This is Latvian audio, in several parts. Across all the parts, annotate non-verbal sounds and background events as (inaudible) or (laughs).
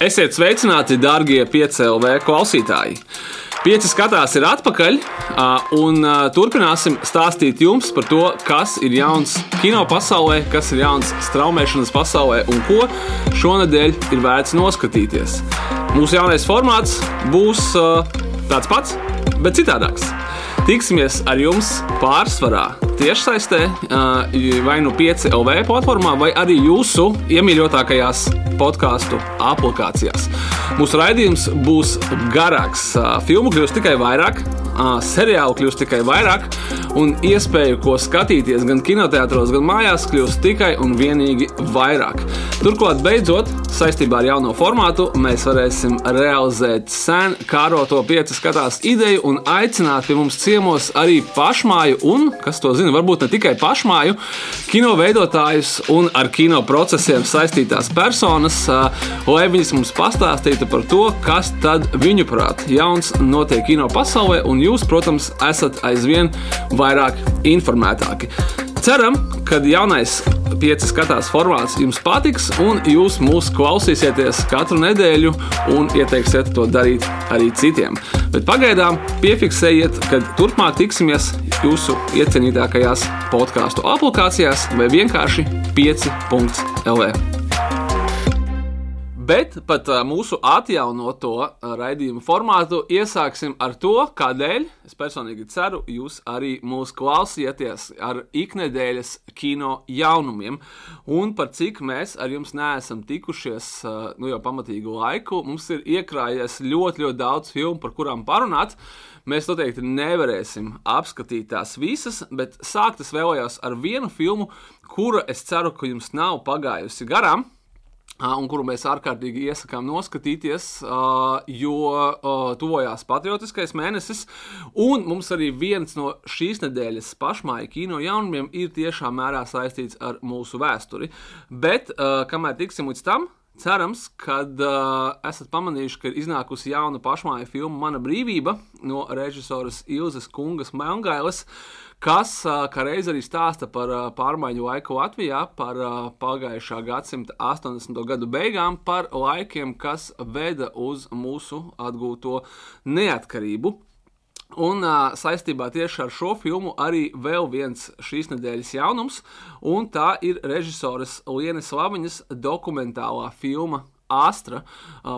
Esiet sveicināti, darbie piecēlē klausītāji! Pieci skatās ir atpakaļ, un turpināsim stāstīt jums par to, kas ir jauns kino pasaulē, kas ir jauns straumēšanas pasaulē un ko šonadēļ ir vērts noskatīties. Mūsu jaunais formāts būs tāds pats, bet citādāks. Tiksimies ar jums pārsvarā tiešsaistē, vai nu 5 LV platformā, vai arī jūsu iemīļotākajās podkāstu aplikācijās. Mūsu raidījums būs garāks. Filmu kļūs tikai vairāk, seriālu kļūs tikai vairāk, un iespēju, ko skatīties gan kinoteātros, gan mājās, kļūs tikai un vienīgi vairāk. Turklāt, beidzot, saistībā ar jauno formātu, mēs varēsim realizēt sen kāroto pieci skatās ideju un aicināt pie mums ciemos arī pašmāju un, kas to zina, varbūt ne tikai pašmāju, kino veidotājus un ar kino procesiem saistītās personas, lai viņas mums pastāstītu par to, kas tad viņuprāt jauns notiek kino pasaulē, un jūs, protams, esat aizvien vairāk informētāki. Ceram, ka jaunais pieci skatās formāts jums patiks, un jūs mūs klausīsieties katru nedēļu un ieteiksiet to darīt arī citiem. Bet pagaidām piefiksējiet, ka turpmāk tiksimies jūsu iecienītākajās podkāstu aplikācijās vai vienkārši 5.lv. Bet pat mūsu atjaunoto raidījumu formātu iesāksim ar to, kādēļ es personīgi ceru, jūs arī mūs klausieties ar iknedēļas kino jaunumiem. Un par cik mēs ar jums neesam tikušies nu, jau pamatīgu laiku, mums ir iekrājies ļoti, ļoti daudz filmu, par kurām parunāt. Mēs noteikti nevarēsim apskatīt tās visas, bet sākt es vēlējos ar vienu filmu, kura es ceru, ka jums nav pagājusi garām un kuru mēs ārkārtīgi iesakām noskatīties, jo tuvojās patriotiskais mēnesis. Un mums arī viens no šīs nedēļas pašmāja kino jaunumiem ir tiešā mērā saistīts ar mūsu vēsturi. Bet kamēr tiksim līdz tam, Cerams, ka uh, esat pamanījuši, ka ir iznākusi jauna pašmāja filma Mana brīvība no režisoras Ilzas Kungas Melngailes. Uh, kas kā reiz arī stāsta par pārmaiņu laiku Latvijā, par pagājušā gadsimta 80. gadu beigām, par laikiem, kas veda uz mūsu atgūto neatkarību. Un uh, saistībā tieši ar šo filmu arī vēl viens šīs nedēļas jaunums, un tā ir režisoras Lienas Laviņas dokumentālā filma Astra,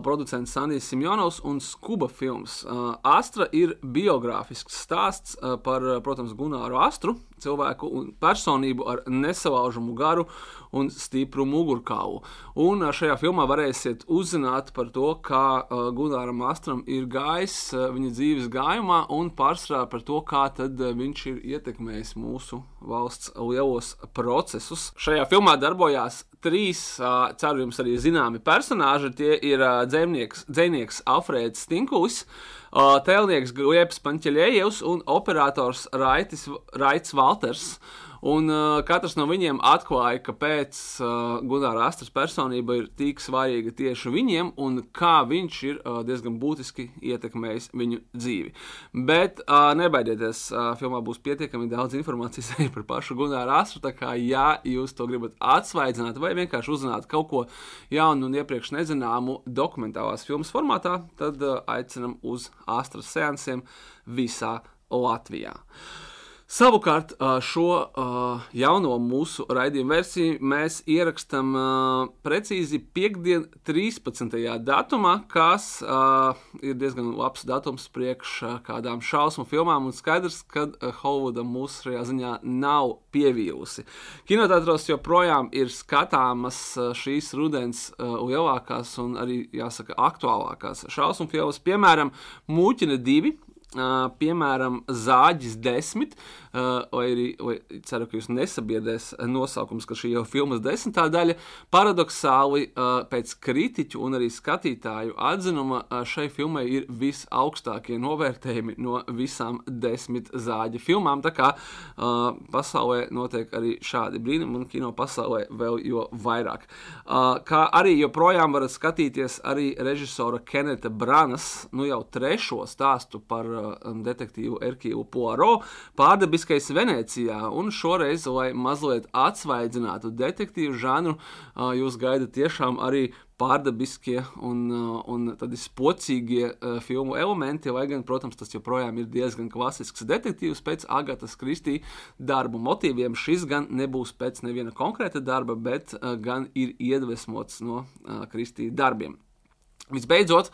producents Sandijs Simjonovs un Skuba films. Astra ir biogrāfisks stāsts par, protams, Gunāru Astru, cilvēku un personību ar nesalaužamu garu un stipru mugurkaulu. Un šajā filmā varēsiet uzzināt par to, kā Gunāram Astram ir gājis viņa dzīves gājumā un pārsvarā par to, kā viņš ir ietekmējis mūsu valsts lielos procesus. Šajā filmā darbojās trīs, ceru jums arī zināmi personāļi. Tie ir dzēnieks, dzēnieks Alfrēds Stinkulis, tēlnieks Glebs Panķeļējevs un operators Raitis, Raits Valters. Un uh, katrs no viņiem atklāja, kāpēc uh, Gunārs Astras personība ir tik svarīga tieši viņiem un kā viņš ir uh, diezgan būtiski ietekmējis viņu dzīvi. Bet uh, nebaidieties, uh, filmā būs pietiekami daudz informācijas (laughs) arī par pašu Gunāru Astru. Tā kā, ja jūs to gribat atsvaidzināt vai vienkārši uzzināt kaut ko jaunu un iepriekš nezināmu dokumentālās filmas formātā, tad uh, aicinam uz Astras seansiem visā Latvijā. Uh, Savukārt šo jauno mūsu raidījuma versiju mēs ierakstām precīzi piekdien, 13. datumā, kas ir diezgan labs datums priekš kādām šausmu filmām. Un skaidrs, ka Holivuda mūsu šajā ziņā nav pievīlusi. Kinotētros joprojām ir skatāmas šīs rudens lielākās un arī, jāsaka, aktuālākās šausmu filmas, piemēram, Mūķina 2 Uh, piemēram, Zāģis 10, uh, vai arī vai ceru, ka jūs nesabiedēs nosaukums, ka šī jau filmas desmitā daļa. Paradoxāli, uh, pēc kritiķu un arī skatītāju atzinuma, šai filmai ir visaugstākie novērtējumi no visām desmit zāģa filmām. Tā kā pasaulē notiek arī šādi brīnumi, un kino pasaulē vēl jo vairāk. Kā arī joprojām varat skatīties arī režisora Keneta Branas, nu jau trešo stāstu par detektīvu Erkīvu Poirot pārdabiskais Venecijā. Un šoreiz, lai mazliet atsvaidzinātu detektīvu žanru, jūs gaidat tiešām arī pārdabiskie un, un tādi spocīgie filmu elementi, lai gan, protams, tas joprojām ir diezgan klasisks detektīvs pēc Agatas Kristī darbu motīviem. Šis gan nebūs pēc neviena konkrēta darba, bet gan ir iedvesmots no Kristī darbiem. Visbeidzot,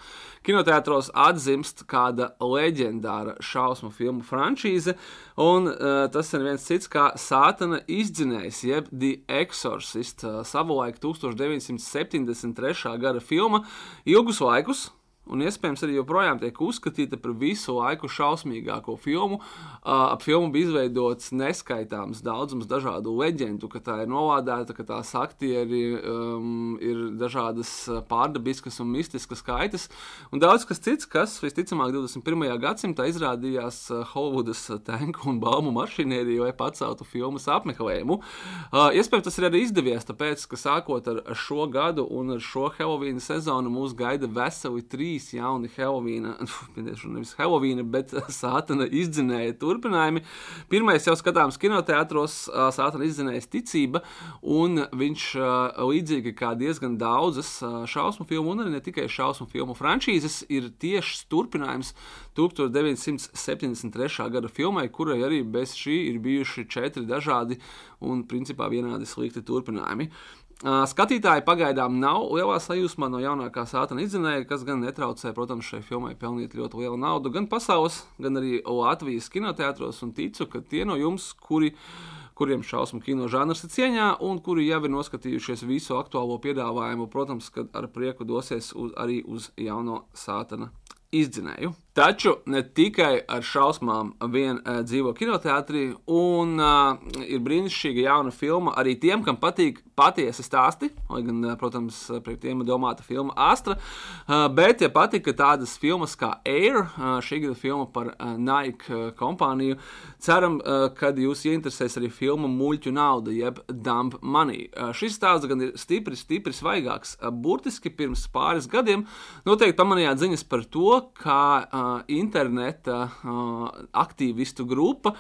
kinoteātros atzimst kāda leģendāra šausmu filmu frančīze, un uh, tas ir viens cits kā Sātana izdzinējs, jeb The Exorcist, uh, savulaik 1973. gada filma. Ilgus laikus un iespējams arī joprojām tiek uzskatīta par visu laiku šausmīgāko filmu. Uh, ap filmu bija izveidots neskaitāms daudzums dažādu leģendu, ka tā ir novādēta, ka tās aktieri um, ir dažādas pārdabiskas un mistiskas kaitas, un daudz kas cits, kas visticamāk 21. gadsimtā izrādījās Holivudas tanku un baumu mašinēriju, lai paceltu filmas apmeklējumu. Uh, iespējams, tas ir arī izdevies, tāpēc, ka sākot ar šo gadu un ar šo Halloween sezonu mūs gaida veseli trīs trīs jauni Helovīna, (laughs) nevis Helovīna, bet Sātana izdzinēja turpinājumi. Pirmais jau skatāms kinoteātros, Sātana izdzinējas ticība, un viņš līdzīgi kā diezgan daudzas šausmu filmu, un arī ne tikai šausmu filmu frančīzes, ir tieši turpinājums 1973. gada filmai, kurai arī bez šī ir bijuši četri dažādi un principā vienādi slikti turpinājumi. Skatītāji pagaidām nav lielā sajūsmā no jaunākā sātana izdzinēja, kas gan netraucē, protams, šai filmai pelnīt ļoti lielu naudu gan pasaules, gan arī Latvijas kinoteātros. Ticu, ka tie no jums, kuri, kuriem šausmu kino žanrs ir cieņā un kuri jau ir noskatījušies visu aktuālo piedāvājumu, protams, ar prieku dosies uz, arī uz jauno sātana izdzinēju. Taču ne tikai ar šausmām vien uh, dzīvo kinoteātrī, un uh, ir brīnišķīga jauna filma arī tiem, kam patīk patiesi stāsti. Lai gan, uh, protams, priekš tiem ir domāta filma Astra. Uh, bet, ja patika tādas filmas kā Air, uh, šī gada filma par uh, Nike uh, kompāniju, ceram, uh, ka jūs ieinteresēs arī filma Muļķu nauda, jeb Dump Money. Uh, šis stāsts gan ir stipri, stipri svaigāks. Uh, burtiski pirms pāris gadiem noteikti pamanījāt ziņas par to, kā uh, interneta uh, aktīvistu grupa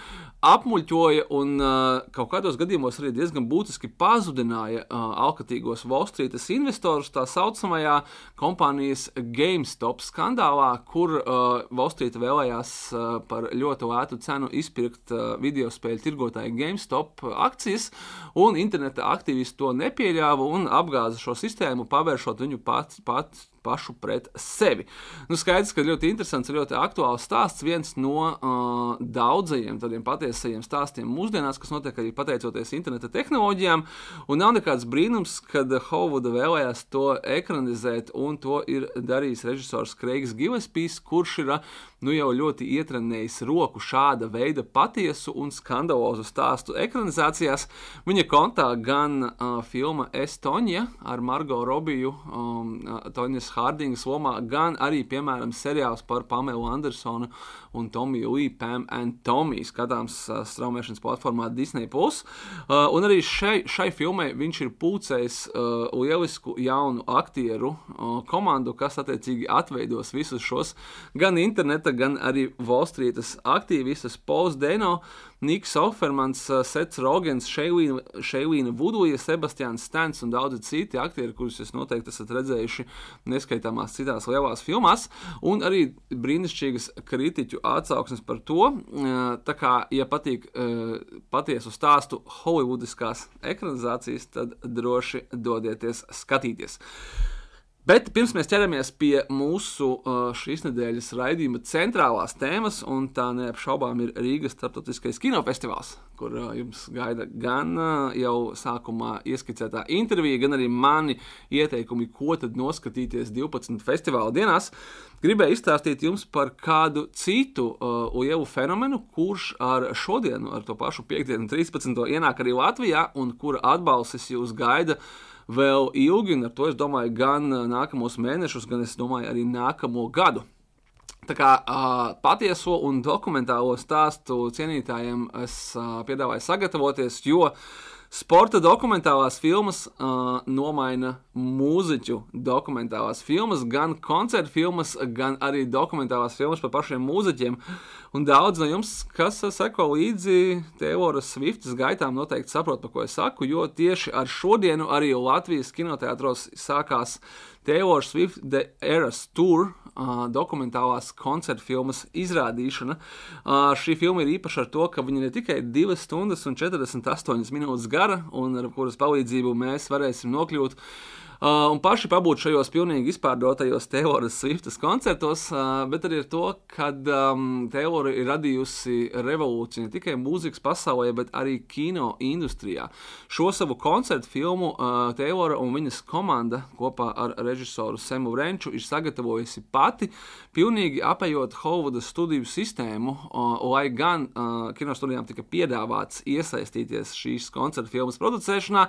apmuļķoja un uh, kaut kādos gadījumos arī diezgan būtiski pazudināja uh, alkatīgos Wall Street investorus tā saucamajā kompānijas GameStop skandālā, kur uh, Wall Street vēlējās uh, par ļoti lētu cenu izpirkt uh, video spēļu tirgotāju GameStop akcijas, un interneta aktīvisti to nepieļāva un apgāza šo sistēmu, pavēršot viņu pats pats pašu pret sevi. Nu, skaidrs, ka ļoti interesants, ļoti aktuāls stāsts. Viens no uh, daudzajiem tādiem patiesajiem stāstiem mūsdienās, kas notiek arī pateicoties interneta tehnoloģijām. Un nav nekāds brīnums, kad Hovuda vēlējās to ekranizēt, un to ir darījis režisors Kreigs Gillespijs, kurš ir nu, jau ļoti ietrenējis roku šāda veida patiesu un skandalozu stāstu ekranizācijās. Viņa kontā gan uh, filma Estonija ar Margo Robiju, um, Toņas Hārdingas lomā, gan arī, piemēram, seriāls par Pamelu Andersonu un Tomiju Lee, Pam and Tommy, skatāms uh, straumēšanas platformā Disney. Plus. Uh, un arī šai, šai filmai viņš ir pūcējis uh, lielisku jaunu aktieru uh, komandu, kas attiecīgi atveidos visus šos gan interneta gan arī Volstrītas aktīvistas Pols Deno, Niks Ofermans, Sets Rogens, Šeilīna Vuduja, Sebastians Stens un daudzi citi aktieri, kurus jūs noteikti esat redzējuši neskaitāmās citās lielās filmās, un arī brīnišķīgas kritiķu atsauksmes par to. Tā kā, ja patīk patiesu stāstu holivudiskās ekranizācijas, tad droši dodieties skatīties. Bet pirms mēs ķeramies pie mūsu šīs nedēļas raidījuma centrālās tēmas, un tā neapšaubām ir Rīgas starptautiskais kinofestivāls, kur jums gaida gan jau sākumā ieskicētā intervija, gan arī mani ieteikumi, ko tad noskatīties 12 festivāla dienās. Gribēju izstāstīt jums par kādu citu uh, lielu fenomenu, kurš ar šodienu, ar to pašu piekdienu, 13. ienāk arī Latvijā, un kura atbalstis jūs gaida vēl ilgi, un ar to es domāju gan nākamos mēnešus, gan es domāju arī nākamo gadu. Tā kā uh, patieso un dokumentālo stāstu cienītājiem es uh, piedāvāju sagatavoties, jo Sporta dokumentālās filmas uh, nomaina mūziķu dokumentālās filmas, gan koncertu filmas, gan arī dokumentālās filmas par pašiem mūziķiem. Un daudz no jums, kas seko līdzi Teoras Swiftas gaitām, noteikti saprot, par ko es saku, jo tieši ar šodienu arī Latvijas kinoteātros sākās Taylor Swift The Eras Tour dokumentālās koncertu filmas izrādīšana. Šī filma ir īpaša ar to, ka viņa ne tikai 2 stundas un 48 minūtes gara, un ar kuras palīdzību mēs varēsim nokļūt Uh, un paši pabūt šajos pilnīgi izpārdotajos Tayloras Swiftas koncertos, uh, bet arī ar to, ka um, Taylora ir radījusi revolūciju ne tikai mūzikas pasaulē, bet arī kino industrijā. Šo savu koncertu filmu uh, Taylora un viņas komanda kopā ar režisoru Semu Renču ir sagatavojusi pati, pilnīgi apējot Hollywoodas studiju sistēmu, uh, lai gan uh, kinostudijām tika piedāvāts iesaistīties šīs koncertu filmas producēšanā,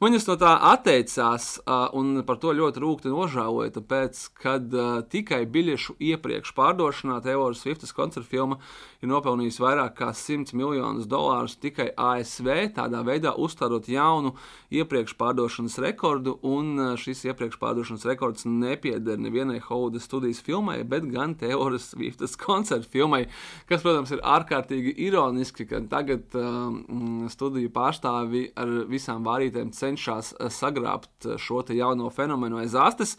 viņas no tā atteicās. Uh, un par to ļoti rūkti nožēloju, tāpēc, kad uh, tikai biļešu iepriekš pārdošanā Teoras Swiftas koncerta filma ir nopelnījusi vairāk kā 100 miljonus dolārus tikai ASV, tādā veidā uzstādot jaunu iepriekš pārdošanas rekordu, un uh, šis iepriekš pārdošanas rekords nepieder nevienai Hollywoodas studijas filmai, bet gan Teoras Swiftas koncerta filmai, kas, protams, ir ārkārtīgi ironiski, ka tagad um, studiju pārstāvi ar visām vārītēm cenšas sagrābt šo te jauno fenomenu aiz astes.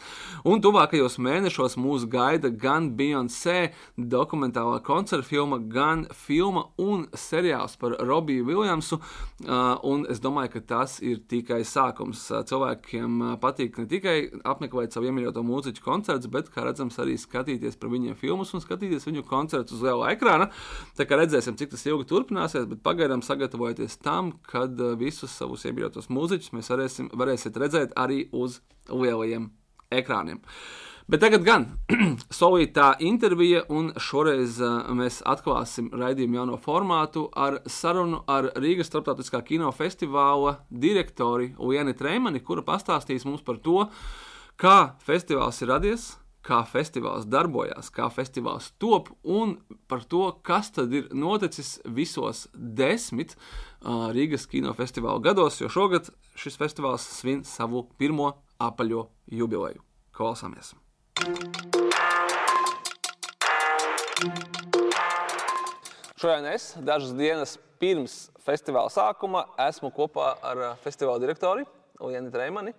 Un tuvākajos mēnešos mūs gaida gan Beyoncé dokumentālā koncerta filma, gan filma un seriāls par Robiju Viljamsu. Un es domāju, ka tas ir tikai sākums. Cilvēkiem patīk ne tikai apmeklēt savu iemīļoto mūziķu koncertus, bet, kā redzams, arī skatīties par viņiem filmus un skatīties viņu koncertus uz liela ekrāna. Tā kā redzēsim, cik tas ilgi turpināsies, bet pagaidām sagatavojieties tam, kad visus savus iemīļotos mūziķus mēs varēsim, varēsiet redzēt arī uz lielajiem ekrāniem. Bet tagad gan (clears throat) solītā intervija, un šoreiz uh, mēs atklāsim raidījumu jauno formātu ar sarunu ar Rīgas starptautiskā kinofestivāla direktori Lienu Treimani, kura pastāstīs mums par to, kā festivāls ir radies, kā festivāls darbojas, kā festivāls top un par to, kas tad ir noticis visos desmit uh, Rīgas kinofestivāla gados, jo šogad šis festivāls svin savu pirmo apaļo jubileju. Klausāmies! Šodien es dažas dienas pirms festivāla sākuma esmu kopā ar uh, festivāla direktori Lienu Treimani,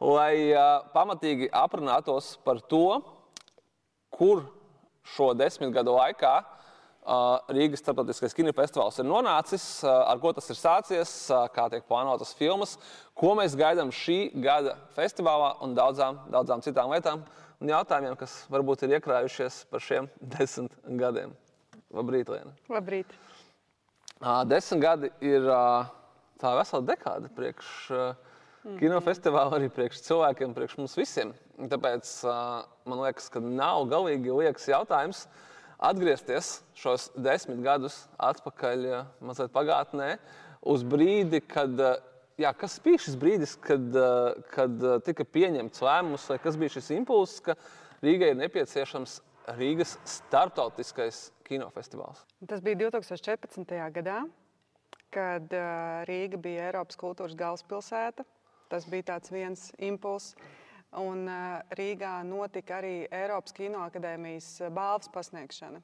lai uh, pamatīgi aprunātos par to, kur šo desmit gadu laikā uh, Rīgas starptautiskais kinofestivāls ir nonācis, ar ko tas ir sācies, kā tiek plānotas filmas, ko mēs gaidām šī gada festivālā un daudzām, daudzām citām lietām un jautājumiem, kas varbūt ir iekrājušies par šiem (laughs) desmit gadiem. Labrīt, Liena! Labrīt! Desmit gadi ir tā vesela dekāde priekš mhm. kinofestivāla, arī priekš cilvēkiem, priekš mums visiem. Tāpēc man liekas, ka nav galīgi liekas jautājums, atgriezties šos desmit gadus atpakaļ, mazliet pagātnē, uz brīdi, kad. Jā, kas bija šis brīdis, kad, kad tika pieņemts lēmums, vai kas bija šis impulss, ka Rīgai ir nepieciešams Rīgas starptautiskais kinofestivāls? Tas bija 2014. gadā, kad Rīga bija Eiropas kultūras galvaspilsēta. Tas bija viens impulss. Un Rīgā notika arī Eiropas Kinoakadēmijas balvas pasniegšana.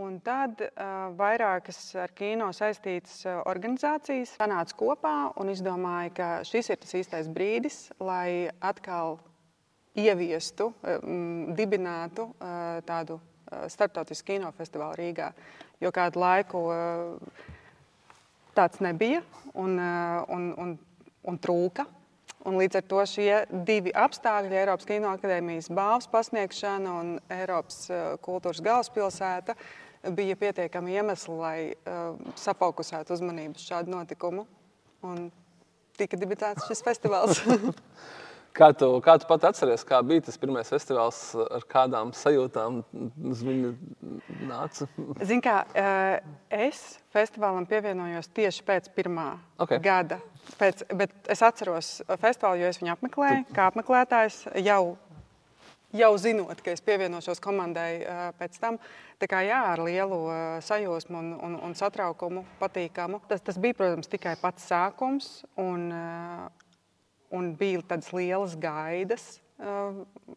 Un tad uh, vairākas ar kino saistītas organizācijas sanāca kopā un izdomāja, ka šis ir tas īstais brīdis, lai atkal ieviestu, um, dibinātu uh, tādu uh, starptautisku kinofestivālu Rīgā. Jo kādu laiku uh, tāds nebija un, uh, un, un, un trūka. Un līdz ar to šie divi apstākļi, Eiropas Kinoakadēmijas balvas pasniegšana un Eiropas eh, kultūras galvaspilsēta, bija pietiekami iemesli, lai uh, safokusētu uzmanību uz šādu notikumu. Un tika dibināts šis festivāls. (laughs) Kā tu, kā tu pat atceries, kā bija tas pirmais festivāls, ar kādām sajūtām uz viņu nāca? Zini, kā eh, es festivālam pievienojos tieši pēc pirmā okay. gada. Pēc, bet es atceros festivālu, jo es viņu apmeklēju kā apmeklētājs jau jau zinot, ka es pievienošos komandai pēc tam. Tā kā jā, ar lielu sajūsmu un, un, un satraukumu, patīkamu. Tas, tas bija, protams, tikai pats sākums, un, un bija tādas lielas gaidas.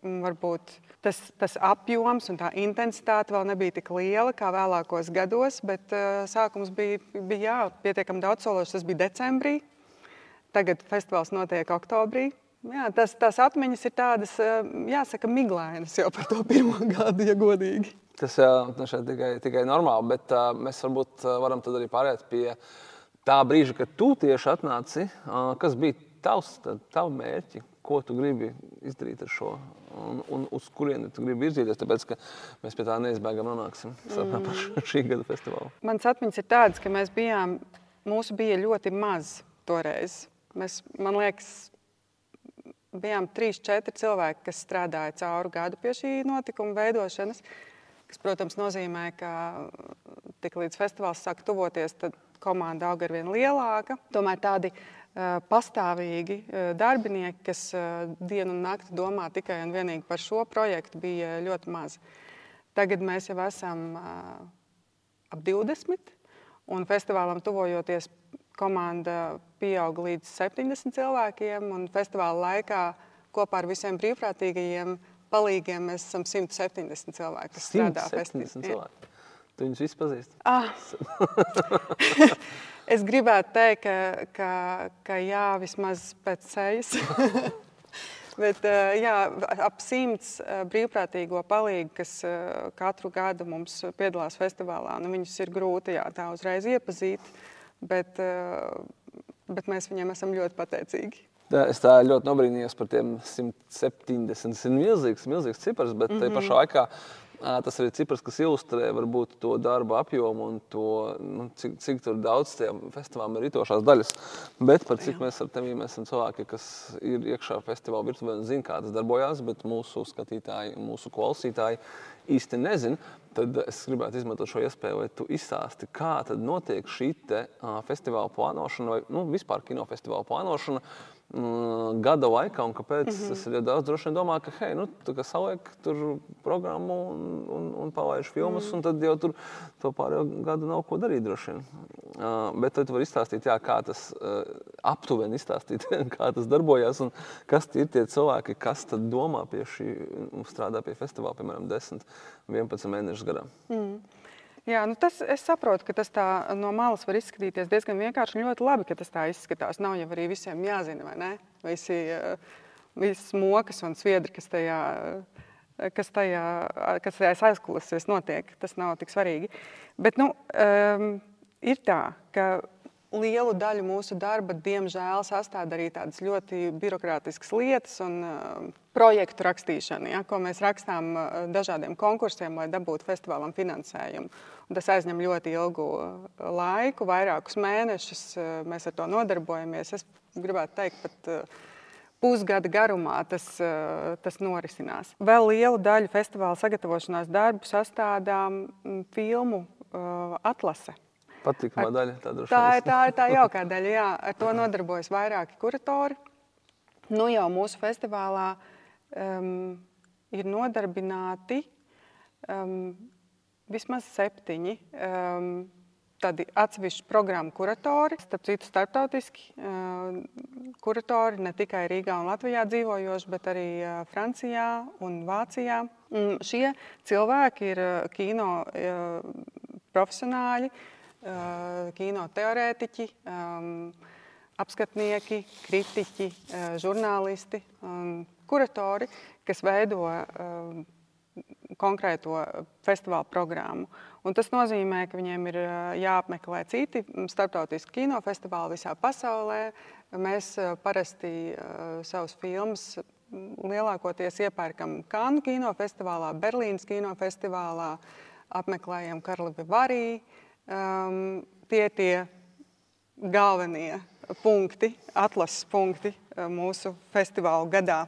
Varbūt tas, tas apjoms un tā intensitāte vēl nebija tik liela kā vēlākos gados, bet sākums bija, bija jā, pietiekami daudz sološs. Tas bija decembrī. Tagad festivāls notiek oktobrī. Jā, tas, tās atmiņas ir tādas, eh, jāsaka, miglainas jau par to pirmo (laughs) gadu, ja godīgi. Tas nu, tikai, tikai normāli, bet uh, mēs varbūt varam arī pāriet pie tā brīža, kad tu tieši atnāci. Uh, kas bija tavs, tavi mērķi, ko tu gribi izdarīt ar šo, un, un uz kurieni tu gribi virzīties? Tāpēc, ka mēs pie tā neizbēgam nonāksim mm. par šī gada festivālu. Mans atmiņas ir tādas, ka mēs bijām, mūsu bija ļoti maz toreiz. Mēs, man liekas, bijām trīs, četri cilvēki, kas strādāja cauru gadu pie šī notikuma veidošanas. Tas, protams, nozīmē, ka tik līdz festivāls sāk tuvoties, tad komanda aug ar vien lielāka. Tomēr tādi pastāvīgi uh, darbinieki, kas uh, dienu un nakti domā tikai un vienīgi par šo projektu, bija ļoti maz. Tagad mēs jau esam ap 20, un festivālam tuvojoties komanda pieauga līdz 70 cilvēkiem. Festivāla laikā kopā ar visiem brīvprātīgajiem palīgiem mēs esam 170 cilvēki, kas strādā festivālā. Tu viņus visus pazīsti? Ah. (laughs) (laughs) es gribētu teikt, ka, ka, ka jā, vismaz pēc sejas. (laughs) Bet, eh, jā, ap simts eh, brīvprātīgo palīgu, kas eh, katru gadu mums piedalās festivālā, nu, viņus ir grūti jā, tā uzreiz iepazīt bet, bet mēs viņiem esam ļoti pateicīgi. Tā, es tā ļoti nobrīnījos par tiem 170. Tas ir milzīgs, milzīgs cipars, bet mm -hmm. pašā laikā tas ir cipars, kas ilustrē varbūt to darba apjomu un to, nu, cik, cik daudz tajā festivālā ir rītošās daļas. Bet par cik mēs ar tevi esam cilvēki, kas ir iekšā festivāla virtuvē un zina, kā tas darbojas, bet mūsu skatītāji, mūsu klausītāji īsti nezina tad es gribētu izmantot šo iespēju, lai tu izstāsti, kā notiek šī te, uh, festivāla plānošana, vai nu, vispār kinofestivāla plānošana mm, gada laikā, un kāpēc mm -hmm. es ļoti daudz droši domāju, ka, hei, nu, tu saliek tur programmu un, un, un palaiž filmas, mm un tad jau tur to pārējo gadu nav ko darīt droši vien. Uh, bet tad tu vari izstāstīt, jā, kā tas uh, aptuveni izstāstīt, (laughs) kā tas darbojas, un kas ir tie cilvēki, kas tad domā pie šī un strādā pie festivāla, piemēram, 10, 11 mēnešus gadā. Mm. Jā, nu tas, es saprotu, ka tas tā no malas var izskatīties diezgan vienkārši un ļoti labi, ka tas tā izskatās. Nav jau arī visiem jāzina, vai ne? Visi, eh, visas mokas un sviedri, kas tajā, kas tajā, kas tajā aizklases notiek, tas nav tik svarīgi. Bet nu, um, ir tā, ka lielu daļu mūsu darba, diemžēl, sastāv arī tādas ļoti birokrātiskas lietas un uh, projektu rakstīšana, ja, ko mēs rakstām uh, dažādiem konkursiem, lai dabūtu festivālam finansējumu. Un tas aizņem ļoti ilgu uh, laiku, vairākus mēnešus. Uh, mēs ar to nodarbojamies. Es gribētu teikt, pat pusgada garumā tas, tas norisinās. Vēl lielu daļu festivāla sagatavošanās darbu sastādām mm, filmu atlase patīkamā daļa. Tā, tā, ir, tā ir tā jaukā daļa. Jā. Ar to nodarbojas vairāki kuratori. Nu, jau mūsu festivālā um, ir nodarbināti um, vismaz septiņi. Um, Tādi atsevišķi programmu kuratori, starp citu, starptautiski uh, kuratori, ne tikai Rīgā un Latvijā dzīvojoši, bet arī uh, Francijā un Vācijā. Un šie cilvēki ir uh, kino uh, profesionāļi, Eh, kino teorētiķi, apskatnieki, kritiķi, žurnālisti, kuratori, kas veido konkrēto festivāla programmu. Un tas nozīmē, ka viņiem ir jāapmeklē citi starptautiski kinofestivāli visā pasaulē. Mēs parasti savus filmus lielākoties iepērkam Kanu kinofestivālā, Berlīnas kinofestivālā, apmeklējam Karlovi Variju um, tie tie galvenie punkti, atlases punkti uh, mūsu festivāla gadā.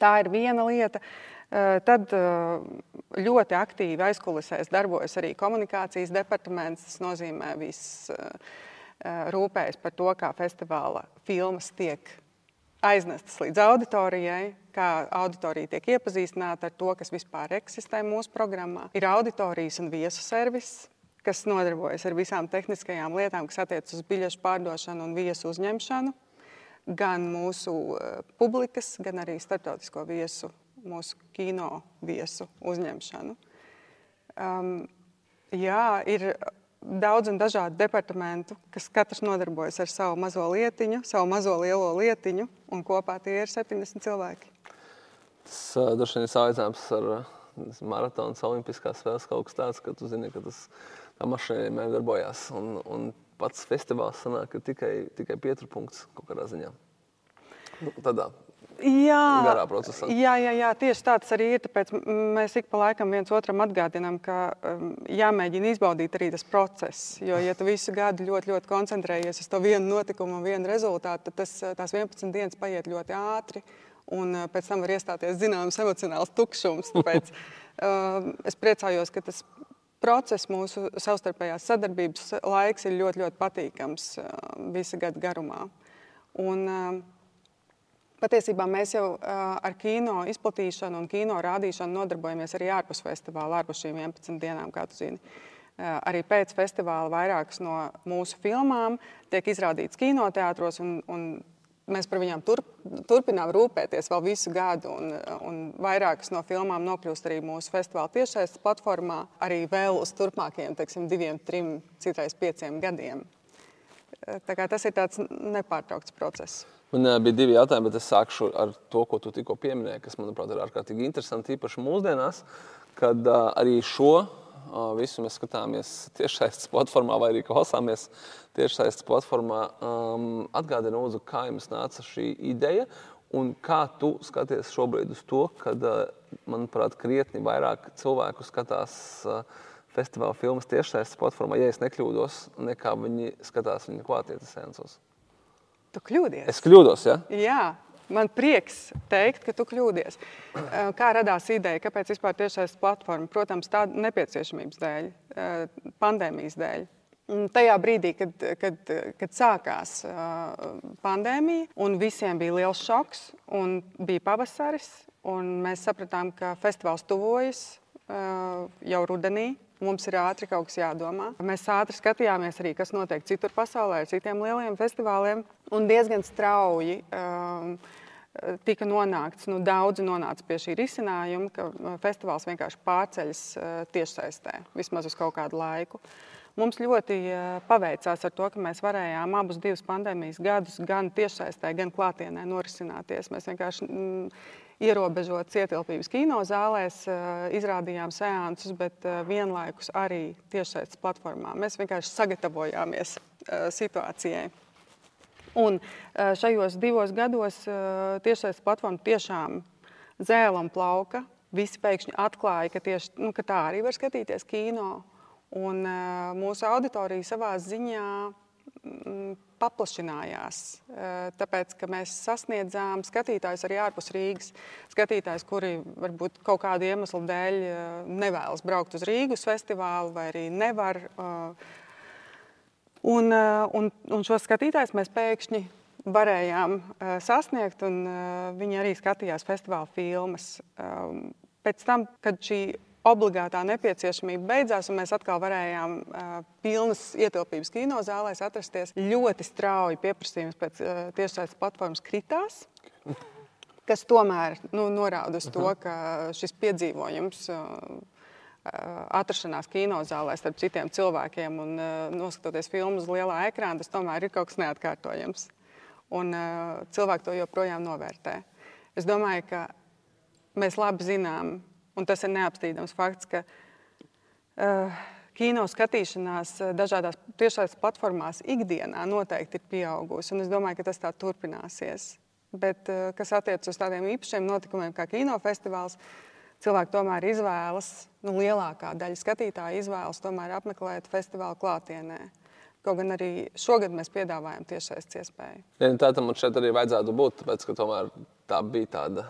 Tā ir viena lieta. Uh, tad uh, ļoti aktīvi aizkulisēs darbojas arī komunikācijas departaments. Tas nozīmē, viss rūpējas par to, kā festivāla filmas tiek aiznestas līdz auditorijai, kā auditorija tiek iepazīstināta ar to, kas vispār eksistē mūsu programmā. Ir auditorijas un viesu servis, kas nodarbojas ar visām tehniskajām lietām, kas attiecas uz biļešu pārdošanu un viesu uzņemšanu. Gan mūsu uh, publikas, gan arī starptautisko viesu, mūsu kino viesu uzņemšanu. Um, jā, ir daudz un dažādu departamentu, kas katrs nodarbojas ar savu mazo lietiņu, savu mazo lielo lietiņu, un kopā tie ir 70 cilvēki. Tas uh, droši vien ir salīdzināms ar uh, maratonu, olimpiskās spēles kaut kas tāds, ka tu zini, ka tas tā vienmēr darbojās. Un, un pats festivāls sanāk tikai, tikai pieturpunkts kaut kādā ziņā. Nu, tādā Jā, garā procesā. Jā, jā, jā, tieši tāds arī ir. Tāpēc mēs ik pa laikam viens otram atgādinām, ka um, jāmēģina izbaudīt arī tas process. Jo, ja tu visu gadu ļoti, ļoti koncentrējies uz to vienu notikumu un vienu rezultātu, tad tas, tās 11 dienas paiet ļoti ātri. Un uh, pēc tam var iestāties zināms emocionāls tukšums. Tāpēc uh, (laughs) es priecājos, ka tas process, mūsu savstarpējās sadarbības laiks ir ļoti, ļoti patīkams uh, visa gada garumā. Un, uh, Patiesībā mēs jau uh, ar kino izplatīšanu un kino rādīšanu nodarbojamies arī ārpus festivāla, ārpus šīm 11 dienām, kā tu zini. Uh, arī pēc festivāla vairākas no mūsu filmām tiek izrādītas kinoteātros, un, un mēs par viņām turp, turpinām rūpēties vēl visu gadu. Un, un vairākas no filmām nokļūst arī mūsu festivāla tiešais platformā, arī vēl uz turpmākajiem, teiksim, diviem, trim, citreiz pieciem gadiem. Tas ir tāds nepārtraukts process. Man bija divi jautājumi, bet es sākšu ar to, ko tu tikko pieminēji, kas, manuprāt, ir ārkārtīgi interesanti, īpaši mūsdienās, kad uh, arī šo visu mēs skatāmies tiešsaistes platformā vai arī klausāmies tiešsaistes platformā. Atgādini, Lūdzu, kā jums nāca šī ideja un kā tu skaties šobrīd uz to, kad, manuprāt, krietni vairāk cilvēku skatās festivāla filmas tiešsaistes platformā, ja es nekļūdos, nekā viņi skatās viņa klātienes seansos. Tu kļūdies. Es kļūdos, ja? Jā. Man prieks teikt, ka tu kļūdies. Eh, kā radās ideja, kāpēc vispār tiešais platforma? Protams, tāda nepieciešamības dēļ, eh, pandēmijas dēļ. Tajā brīdī, kad, kad, kad sākās uh, pandēmija, un visiem bija liels šoks, un bija pavasaris, un mēs sapratām, ka festivāls tuvojas uh, jau rudenī. Mums ir ātri kaut kas jādomā. Mēs ātri skatījāmies arī, kas notiek citur pasaulē ar citiem lieliem festivāliem. Un diezgan strauji um, tika nonākts, nu, daudzi nonāca pie šī risinājuma, ka uh, festivāls vienkārši pārceļas uh, tiešsaistē vismaz uz kaut kādu laiku. Mums ļoti paveicās ar to, ka mēs varējām abus divus pandēmijas gadus gan tiešsaistē, gan klātienē norisināties. Mēs vienkārši mm, ierobežotas ietilpības kinozālēs, eh, izrādījām seansus, bet eh, vienlaikus arī tiešsaistes platformā. Mēs vienkārši sagatavojāmies eh, situācijai. Un šajos divos gados tiešsaistes platforma tiešām zēla un plauka. Visi pēkšņi atklāja, ka, tieši, nu, ka tā arī var skatīties kino. Un mūsu auditorija savā ziņā mm, paplašinājās. Eh, tāpēc, ka mēs sasniedzām skatītājus arī ārpus Rīgas. Skatītājus, kuri varbūt kaut kādu iemeslu dēļ eh, nevēlas braukt uz Rīgas festivālu vai arī nevar. Eh, un, un, un šos skatītājus mēs pēkšņi varējām sasniegt, un viņi arī skatījās festivāla filmas. Pēc tam, kad šī obligātā nepieciešamība beidzās, un mēs atkal varējām uh, pilnas ietilpības kinozālēs atrasties. Ļoti strauji pieprasījums pēc uh, tiešsaistes platformas kritās. Kas tomēr nu, norāda uz to, ka šis piedzīvojums, uh, atrašanās kinozālē starp citiem cilvēkiem un uh, noskatoties filmu uz lielā ekrāna, tas tomēr ir kaut kas neatkārtojams. Un uh, cilvēki to joprojām novērtē. Es domāju, ka mēs labi zinām, Un tas ir neapstrīdams fakts, ka uh, kino skatīšanās eh, dažādās tiešās platformās ikdienā noteikti ir pieaugusi. Es domāju, ka tas tā turpināsies. Bet, uh, kas attiecas uz tādiem īpašiem notikumiem kā kinofestivāls, cilvēki tomēr izvēlas, nu, lielākā daļa skatītāju izvēlas tomēr apmeklēt festivālu klātienē. Kaut gan arī šogad mēs piedāvājam tiešais iespēju. Ja, tā tam šeit arī vajadzētu būt, tāpēc ka tomēr tā bija tāda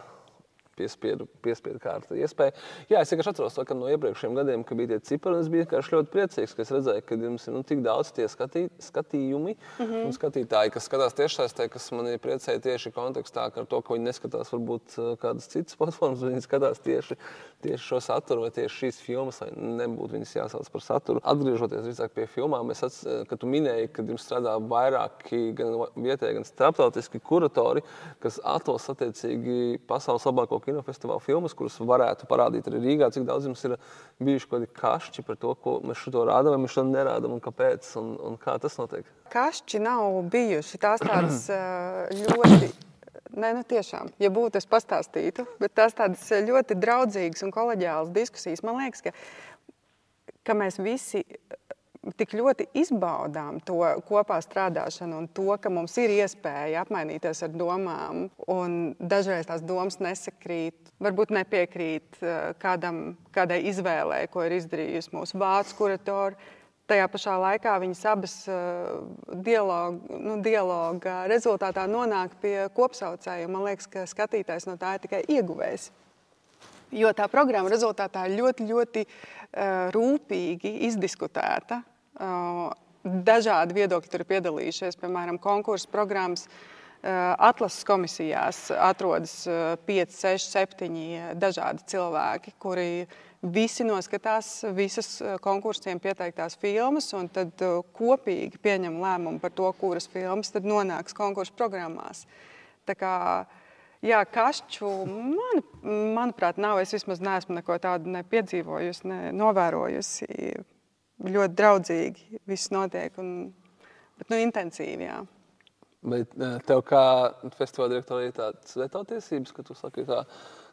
piespiedu, piespiedu kārta iespēja. Jā, es vienkārši atceros to, ka no iepriekšējiem gadiem, kad bija tie cipari, es biju ļoti priecīgs, ka redzēju, ka jums ir nu, tik daudz tie skatī, skatījumi mm -hmm. un skatītāji, kas skatās tiešsaistē, kas man ir priecēja tieši kontekstā ar to, ka viņi neskatās varbūt kādas citas (laughs) platformas, viņi skatās tieši, tieši šo saturu vai tieši šīs filmas, lai nebūtu viņas jāsauc par saturu. Atgriežoties drīzāk pie filmām, es atceros, ka tu minēji, ka jums strādā vairāki gan vietējie, gan starptautiski kuratori, kas atlas attiecīgi pasaules labāko kinofestivālu filmas, kuras varētu parādīt arī Rīgā. Cik daudz jums ir bijuši kaut kādi kašķi par to, ko mēs šo rādām, vai mēs šo nerādām un kāpēc un, un kā tas notiek? Kašķi nav bijuši tās tādas (clears throat) ļoti. Nē, nu tiešām, ja būtu, es pastāstītu, bet tās tādas ļoti draudzīgas un kolēģiālas diskusijas. Man liekas, ka, ka mēs visi tik ļoti izbaudām to kopā strādāšanu un to, ka mums ir iespēja apmainīties ar domām. Dažreiz tās domas nesakrīt, varbūt nepiekrīt eh, kādam, kādai izvēlei, ko ir izdarījusi mūsu vācu kuratori. Tajā pašā laikā viņas abas uh, dialoga, nu, dialoga rezultātā nonāk pie kopsaucēja. Man liekas, ka skatītājs no tā ir tikai ieguvējs. Jo tā programma rezultātā ļoti, ļoti uh, rūpīgi izdiskutēta. Uh, dažādi viedokļi tur ir piedalījušies, piemēram, konkursu programmas. Uh, atlases komisijās atrodas 5, 6, 7 dažādi cilvēki, kuri visi noskatās visas konkursiem pieteiktās filmas un tad kopīgi pieņem lēmumu par to, kuras filmas nonāks konkursu programmās. Tā kā, jā, kašķu, man, manuprāt, nav. Es vismaz neesmu neko tādu ne piedzīvojusi, ne novērojusi ļoti draudzīgi viss notiek, un, bet nu, intensīvi. Jā. Bet eh, tev kā festivāla direktoram ir tādas veto tiesības, ka tu saki, tā,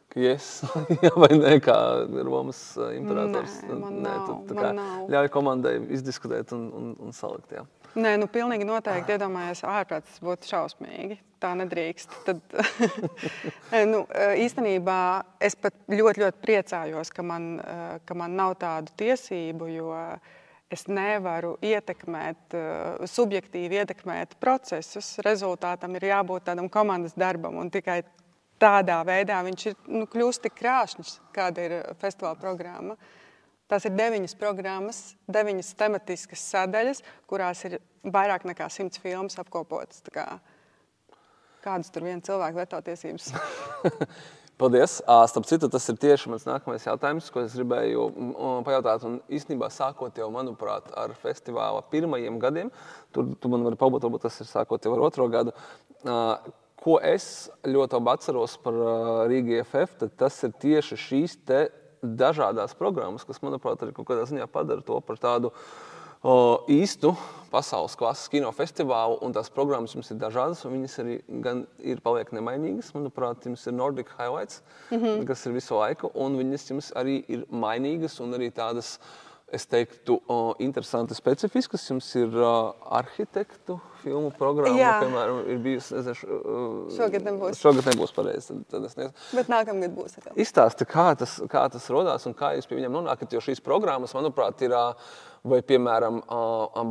ka yes, (laughs) jā, vai nē, kā Romas eh, imperators. Nē, man nē, tu, tā kā ļauj komandai izdiskutēt un, un, un salikt. Jā. Nē, nu pilnīgi noteikti iedomājies, ārprāt, tas būtu šausmīgi. Tā nedrīkst. Tad, (laughs) nu, īstenībā es pat ļoti, ļoti priecājos, ka man, ka man nav tādu tiesību, jo es nevaru ietekmēt, subjektīvi ietekmēt procesus. Rezultātam ir jābūt tādam komandas darbam, un tikai tādā veidā viņš ir, nu, kļūst tik krāšņs, kāda ir festivāla programma. Tās ir deviņas programmas, deviņas tematiskas sadaļas, kurās ir vairāk nekā simts filmas apkopotas. Kā, kādas tur viena cilvēka veto tiesības? (laughs) Paldies. Starp citu, tas ir tieši mans nākamais jautājums, ko es gribēju pajautāt. Un īstenībā, sākot jau, manuprāt, ar festivāla pirmajiem gadiem, tur tu man vari pabūt, varbūt tas ir sākot jau ar otro gadu. Ko es ļoti labi atceros par Rīgas FF, tas ir tieši šīs dažādas programmas, kas, manuprāt, arī kaut kādā ziņā padara to par tādu o, īstu pasaules klases kinofestivālu. Tās programmas jums ir dažādas, un viņas arī ir paliek nemainīgas. Manuprāt, jums ir Nordic Highlights, mm -hmm. kas ir visu laiku, un viņas jums arī ir mainīgas un arī tādas. Es teiktu, o, interesanti, specifiskas. Jums ir uh, arhitektu filmu programma, Jā. piemēram, ir bijusi. Nezinu, uh, šogad nebūs. Šogad nebūs pareizi. Tad, tad es nezinu. Bet nākamgad būs. Izstāsti, kā tas, kā tas rodās un kā jūs pie viņiem nonākat. Jo šīs programmas, manuprāt, ir. Vai, piemēram,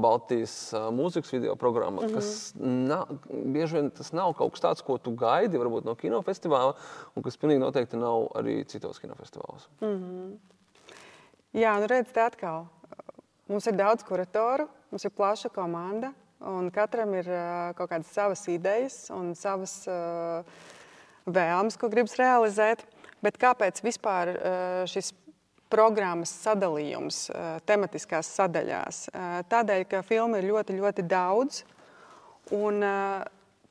Baltijas mūzikas video programma, mm -hmm. kas nav, bieži vien tas nav kaut kas tāds, ko tu gaidi varbūt no kinofestivāla, un kas pilnīgi noteikti nav arī citos kinofestivālos. Mm -hmm. Jā, nu redziet, atkal. Mums ir daudz kuratoru, mums ir plaša komanda. Un katram ir uh, kaut kādas savas idejas un savas uh, vēlmes, ko gribas realizēt. Bet kāpēc vispār uh, šis programmas sadalījums tematiskās sadaļās? Tādēļ, ka filmu ir ļoti, ļoti daudz. Un,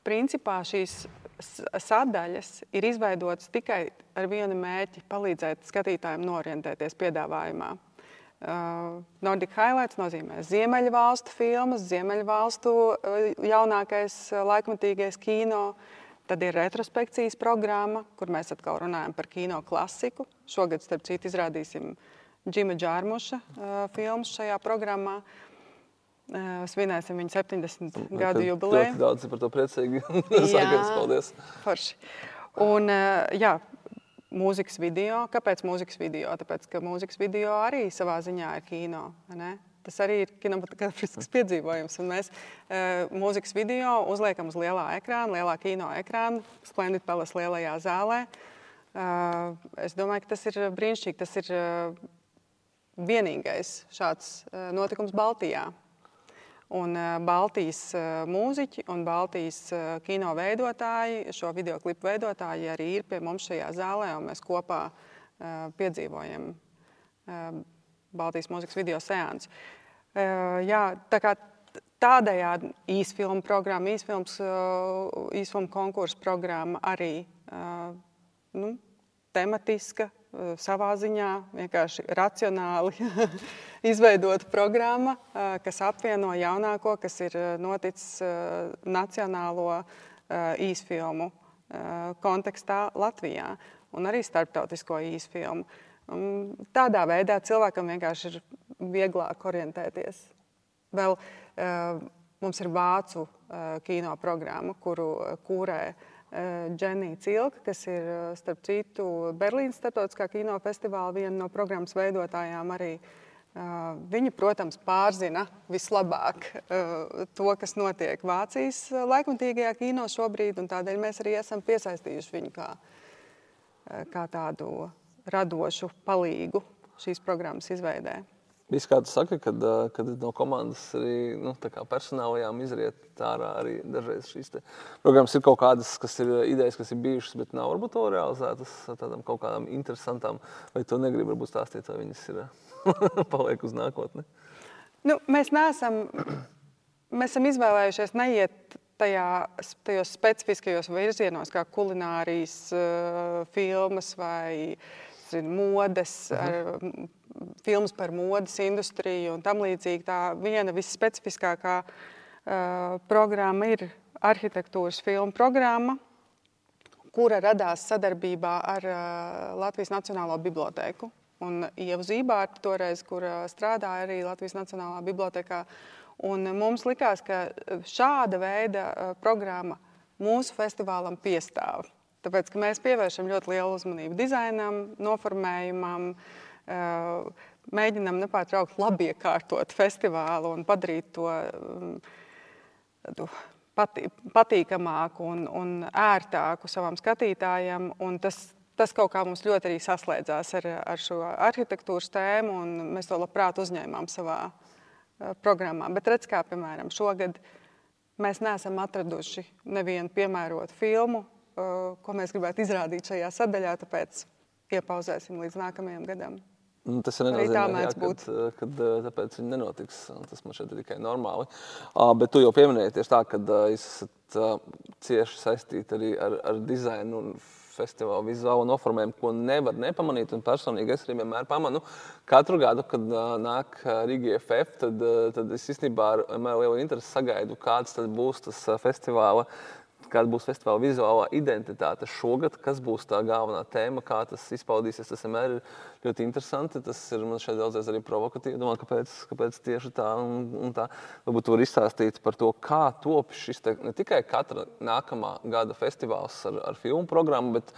principā, šīs sadaļas ir izveidotas tikai ar vienu mērķi - palīdzēt skatītājiem norientēties piedāvājumā. Uh, Nordic Highlights nozīmē Ziemeļvalstu filmas, Ziemeļvalstu uh, jaunākais uh, laikmatīgais kino. Tad ir retrospekcijas programma, kur mēs atkal runājam par kino klasiku. Šogad, starp citu, izrādīsim Džima Džārmuša filmas šajā programmā. Svinēsim viņa 70 nu, gadu jubileju. Daudz par to priecīgi. (laughs) (laughs) Sākās, paldies. Forši. Un, jā, mūzikas video. Kāpēc mūzikas video? Tāpēc, ka mūzikas video arī savā ziņā ir kino. Tas arī ir kinematogrāfisks piedzīvojums. Un mēs uh, mūzikas video uzliekam uz lielā ekrāna, lielā kino ekrāna, Splendid Palace lielajā zālē. Es domāju, ka tas ir brīnišķīgi. Tas ir vienīgais šāds notikums Baltijā. Un Baltijas mūziķi un Baltijas kino veidotāji, šo video klipu veidotāji arī ir pie mums šajā zālē, un mēs kopā piedzīvojam Baltijas mūzikas video seansu. Jā, tā kā tādējādi īsfilmu programma, īsfilms, īsfilmu konkursu programma arī nu, tematiska, savā ziņā vienkārši racionāli (laughs) izveidota programma, kas apvieno jaunāko, kas ir noticis nacionālo īsfilmu kontekstā Latvijā un arī starptautisko īsfilmu. Tādā veidā cilvēkam vienkārši ir vieglāk orientēties. Vēl mums ir vācu kino programma, kuru kūrē Dženija Cilka, kas ir starp citu Berlīnas starptautiskā kino festivāla viena no programmas veidotājām arī. Viņa, protams, pārzina vislabāk to, kas notiek Vācijas laikmatīgajā kino šobrīd, un tādēļ mēs arī esam piesaistījuši viņu kā, kā tādu radošu palīgu šīs programmas izveidē. Viss, kā tu saki, kad, kad no komandas arī nu, personālajām izriet ārā arī dažreiz šīs programmas ir kaut kādas, kas ir idejas, kas ir bijušas, bet nav varbūt to realizētas tādām kaut kādām interesantām, vai to negribu varbūt stāstīt, vai viņas ir (laughs) paliek uz nākotni. Nu, mēs neesam, mēs esam izvēlējušies neiet tajā, tajos specifiskajos virzienos, kā kulinārijas uh, filmas vai zin, modes. Ar, filmas par modes industriju un tam līdzīgi. Tā viena visspecifiskākā uh, programma ir arhitektūras filmu programma, kura radās sadarbībā ar uh, Latvijas Nacionālo bibliotēku. Un Ieva Zībārta toreiz, kur strādāja arī Latvijas Nacionālā bibliotekā. Un mums likās, ka šāda veida uh, programma mūsu festivālam piestāv. Tāpēc mēs pievēršam ļoti lielu uzmanību dizainam, noformējumam, uh, mēģinām nepārtraukti labi iekārtot festivālu un padarīt to patī, patīkamāku un, un ērtāku savam skatītājam. Un tas, tas kaut kā mums ļoti arī saslēdzās ar, ar šo arhitektūras tēmu, un mēs to labprāt uzņēmām savā programmā. Bet redz, kā piemēram šogad mēs neesam atraduši nevienu piemērotu filmu, ko mēs gribētu izrādīt šajā sadaļā, tāpēc iepauzēsim līdz nākamajam gadam. Nu, tas ir nenozīmē, jā, kad, eh, kad eh, tāpēc viņi nenotiks. Tas man šķiet tikai normāli. Uh, bet tu jau pieminēji tieši tā, ka uh, jūs esat uh, cieši saistīti arī ar, ar dizainu un festivāla vizuālo noformējumu, ko nevar nepamanīt. Un personīgi es arī vienmēr pamanu. Katru gadu, kad uh, nāk Rīgas FF, tad, uh, tad es īstenībā ar lielu interesi sagaidu, kāds būs tas uh, festivāla kāda būs festivāla vizuālā identitāte šogad, kas būs tā galvenā tēma, kā tas izpaudīsies. Tas vienmēr ir ļoti interesanti. Tas ir man šeit daudzreiz arī provokatīvi. Domāju, kāpēc, kāpēc tieši tā un, un tā. Varbūt var izstāstīt par to, kā top šis te, ne tikai katra nākamā gada festivāls ar, ar filmu programmu, bet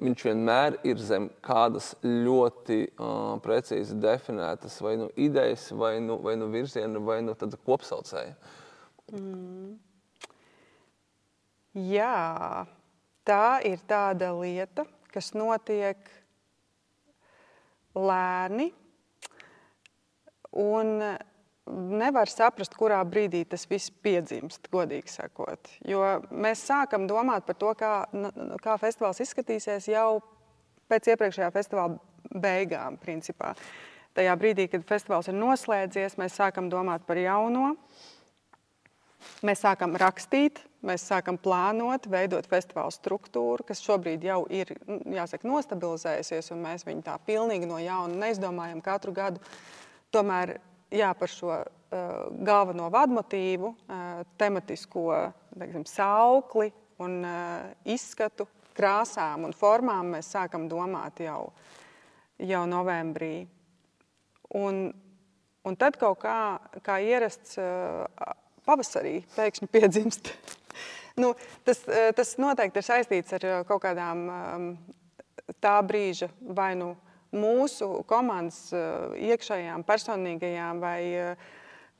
viņš vienmēr ir zem kādas ļoti uh, precīzi definētas vai nu idejas, vai nu, vai nu virziena, vai nu kopsaucēja. Mm. Jā, tā ir tāda lieta, kas notiek lēni. Un nevar saprast, kurā brīdī tas viss piedzimst, godīgi sakot. Jo mēs sākam domāt par to, kā, kā festivāls izskatīsies jau pēc iepriekšējā festivāla beigām. Principā. Tajā brīdī, kad festivāls ir noslēdzies, mēs sākam domāt par jauno. Mēs sākam rakstīt, mēs sākam plānot, veidot festivāla struktūru, kas šobrīd jau ir jāsaka, nostabilizējusies, un mēs viņu tā pilnīgi no jauna neizdomājam katru gadu. Tomēr jā, par šo uh, galveno vadmotīvu, uh, tematisko teiksim, saukli un uh, izskatu, krāsām un formām mēs sākam domāt jau, jau novembrī. Un, un tad kaut kā, kā ierasts uh, pavasarī pēkšņi piedzimst. (laughs) nu, tas, eh, tas noteikti ir saistīts ar eh, kaut kādām ehm, tā brīža vai nu mūsu komandas eh, iekšējām, personīgajām vai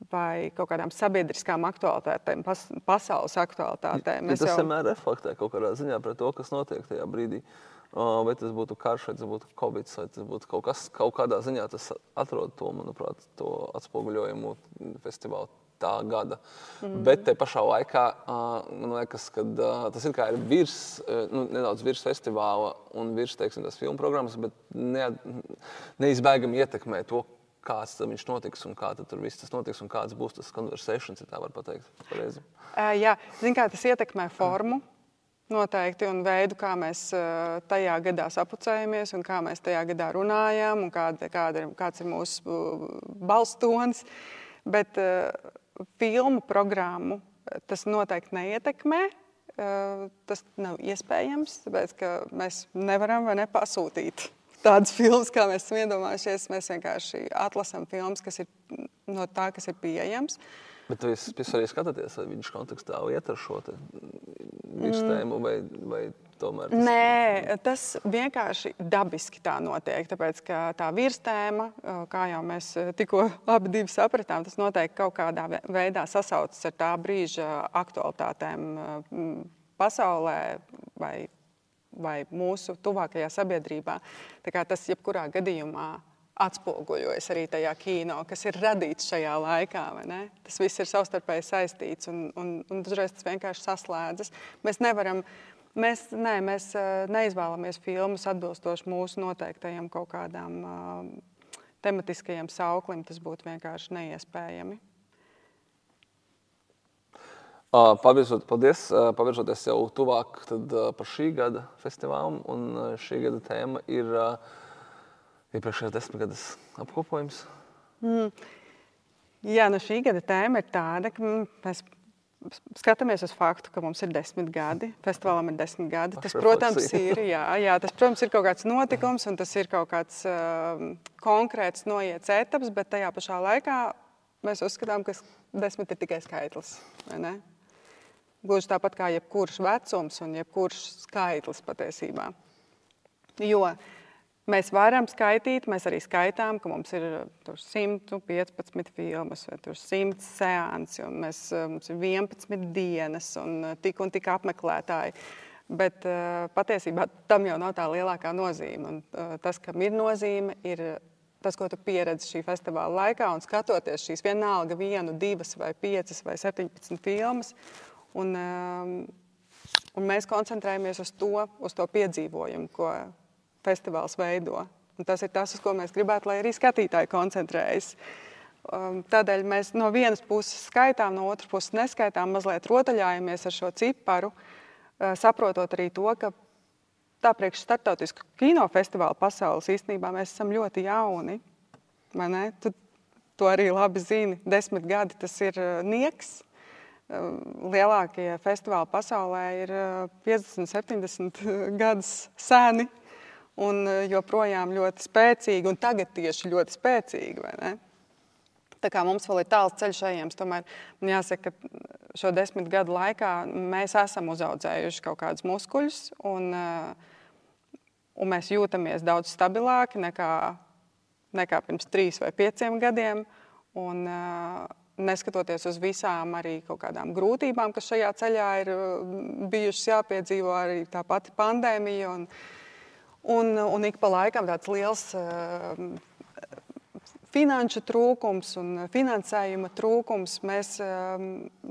vai kaut kādām sabiedriskām aktualitātēm, pas, pasaules aktualitātēm. Ja, tas jau... vienmēr reflektē kaut kādā ziņā par to, kas notiek tajā brīdī. Vai tas būtu karš, vai tas būtu covid, vai tas būtu kaut kas, kaut kādā ziņā tas atrod to, manuprāt, to atspoguļojumu festivāla tā gada. Mm. Bet te pašā laikā man liekas, ka tas ir ir virs, nu, nedaudz virs festivāla un virs, teiksim, filmu programmas, bet ne, neizbēgami ietekmē to, kāds viņš notiks un kā tur viss tas notiks un kāds būs tas konversēšanas, ja tā var pateikt. Pareizi. Uh, jā, zin kā tas ietekmē formu. Noteikti, un veidu, kā mēs tajā gadā sapucējamies, un kā mēs tajā gadā runājam, un kāda, kāda, kāds ir mūsu balstonis. Bet uh, filmu programmu tas noteikti neietekmē. Uh, tas nav iespējams, tāpēc ka mēs nevaram vai nepasūtīt (laughs) tādas filmas, kā mēs esam iedomājušies. Mēs vienkārši atlasām filmas, kas ir no tā, kas ir pieejams. Bet jūs, jūs arī skatāties, vai viņš kontekstā iet ar šo virsmu, vai, vai tomēr? Tas... Nē, tas vienkārši dabiski tā notiek. Tāpēc, ka tā virsma, kā jau mēs tikko (laughs) abi sapratām, tas noteikti kaut kādā veidā sasaucas ar tā brīža aktualitātēm pasaulē vai vai mūsu tuvākajā sabiedrībā. Tas jebkurā gadījumā atspoguļojas arī tajā kino, kas ir radīts šajā laikā. Tas viss ir savstarpēji saistīts un, un, un dažreiz tas vienkārši saslēdzas. Mēs nevaram. Mēs, nē, mēs neizvēlamies filmas atbilstoši mūsu noteiktajam kaut kādām uh, tematiskajam sauklim. Tas būtu vienkārši neiespējami. Pavirzot, paldies, pavirzoties jau tuvāk tad, par šī gada festivālu. Un šī gada tēma ir iepriekšējās desmitgades apkopojums. Mm. Jā, nu šī gada tēma ir tāda, ka mēs skatāmies uz faktu, ka mums ir desmit gadi. Festivālam ir desmit gadi. Tas, protams, ir, jā, jā, tas, protams, ir kaut kāds notikums un tas ir kaut kāds uh, konkrēts noiets etaps, bet tajā pašā laikā mēs uzskatām, ka desmit ir tikai skaitlis. Gluži tāpat kā jebkurš vecums un jebkurš skaitlis patiesībā. Jo mēs varam skaitīt, mēs arī skaitām, ka mums ir 115 filmas vai 100 seansi, un mēs, mums ir 11 dienas un tik un tik apmeklētāji. Bet patiesībā tam jau nav tā lielākā nozīme. Un, tas, kam ir nozīme, ir tas, ko tu pieredzi šī festivāla laikā, un skatoties šīs vienalga vienu, divas vai piecas vai 17 filmas, Un, um, un mēs koncentrējamies uz to, uz to piedzīvojumu, ko festivāls veido. Un tas ir tas, uz ko mēs gribētu, lai arī skatītāji koncentrējas. Um, tādēļ mēs no vienas puses skaitām, no otras puses neskaitām, mazliet rotaļājamies ar šo ciparu, uh, saprotot arī to, ka tā priekš startautisku kinofestivālu pasaules īstenībā mēs esam ļoti jauni. Tu to arī labi zini. Desmit gadi tas ir uh, nieks lielākie festivāli pasaulē ir 50, 70 (laughs) gadus seni un joprojām ļoti spēcīgi, un tagad tieši ļoti spēcīgi. Tā kā mums vēl ir tāls ceļš ejams, tomēr jāsaka, ka šo desmit gadu laikā mēs esam uzaudzējuši kaut kādus muskuļus, un, un mēs jūtamies daudz stabilāki nekā, nekā pirms trīs vai pieciem gadiem. Un, uh, neskatoties uz visām arī kaut kādām grūtībām, kas šajā ceļā ir bijušas jāpiedzīvo, arī tā pati pandēmija. Un, un, un ik pa laikam tāds liels uh, finanšu trūkums un finansējuma trūkums. Mēs, uh,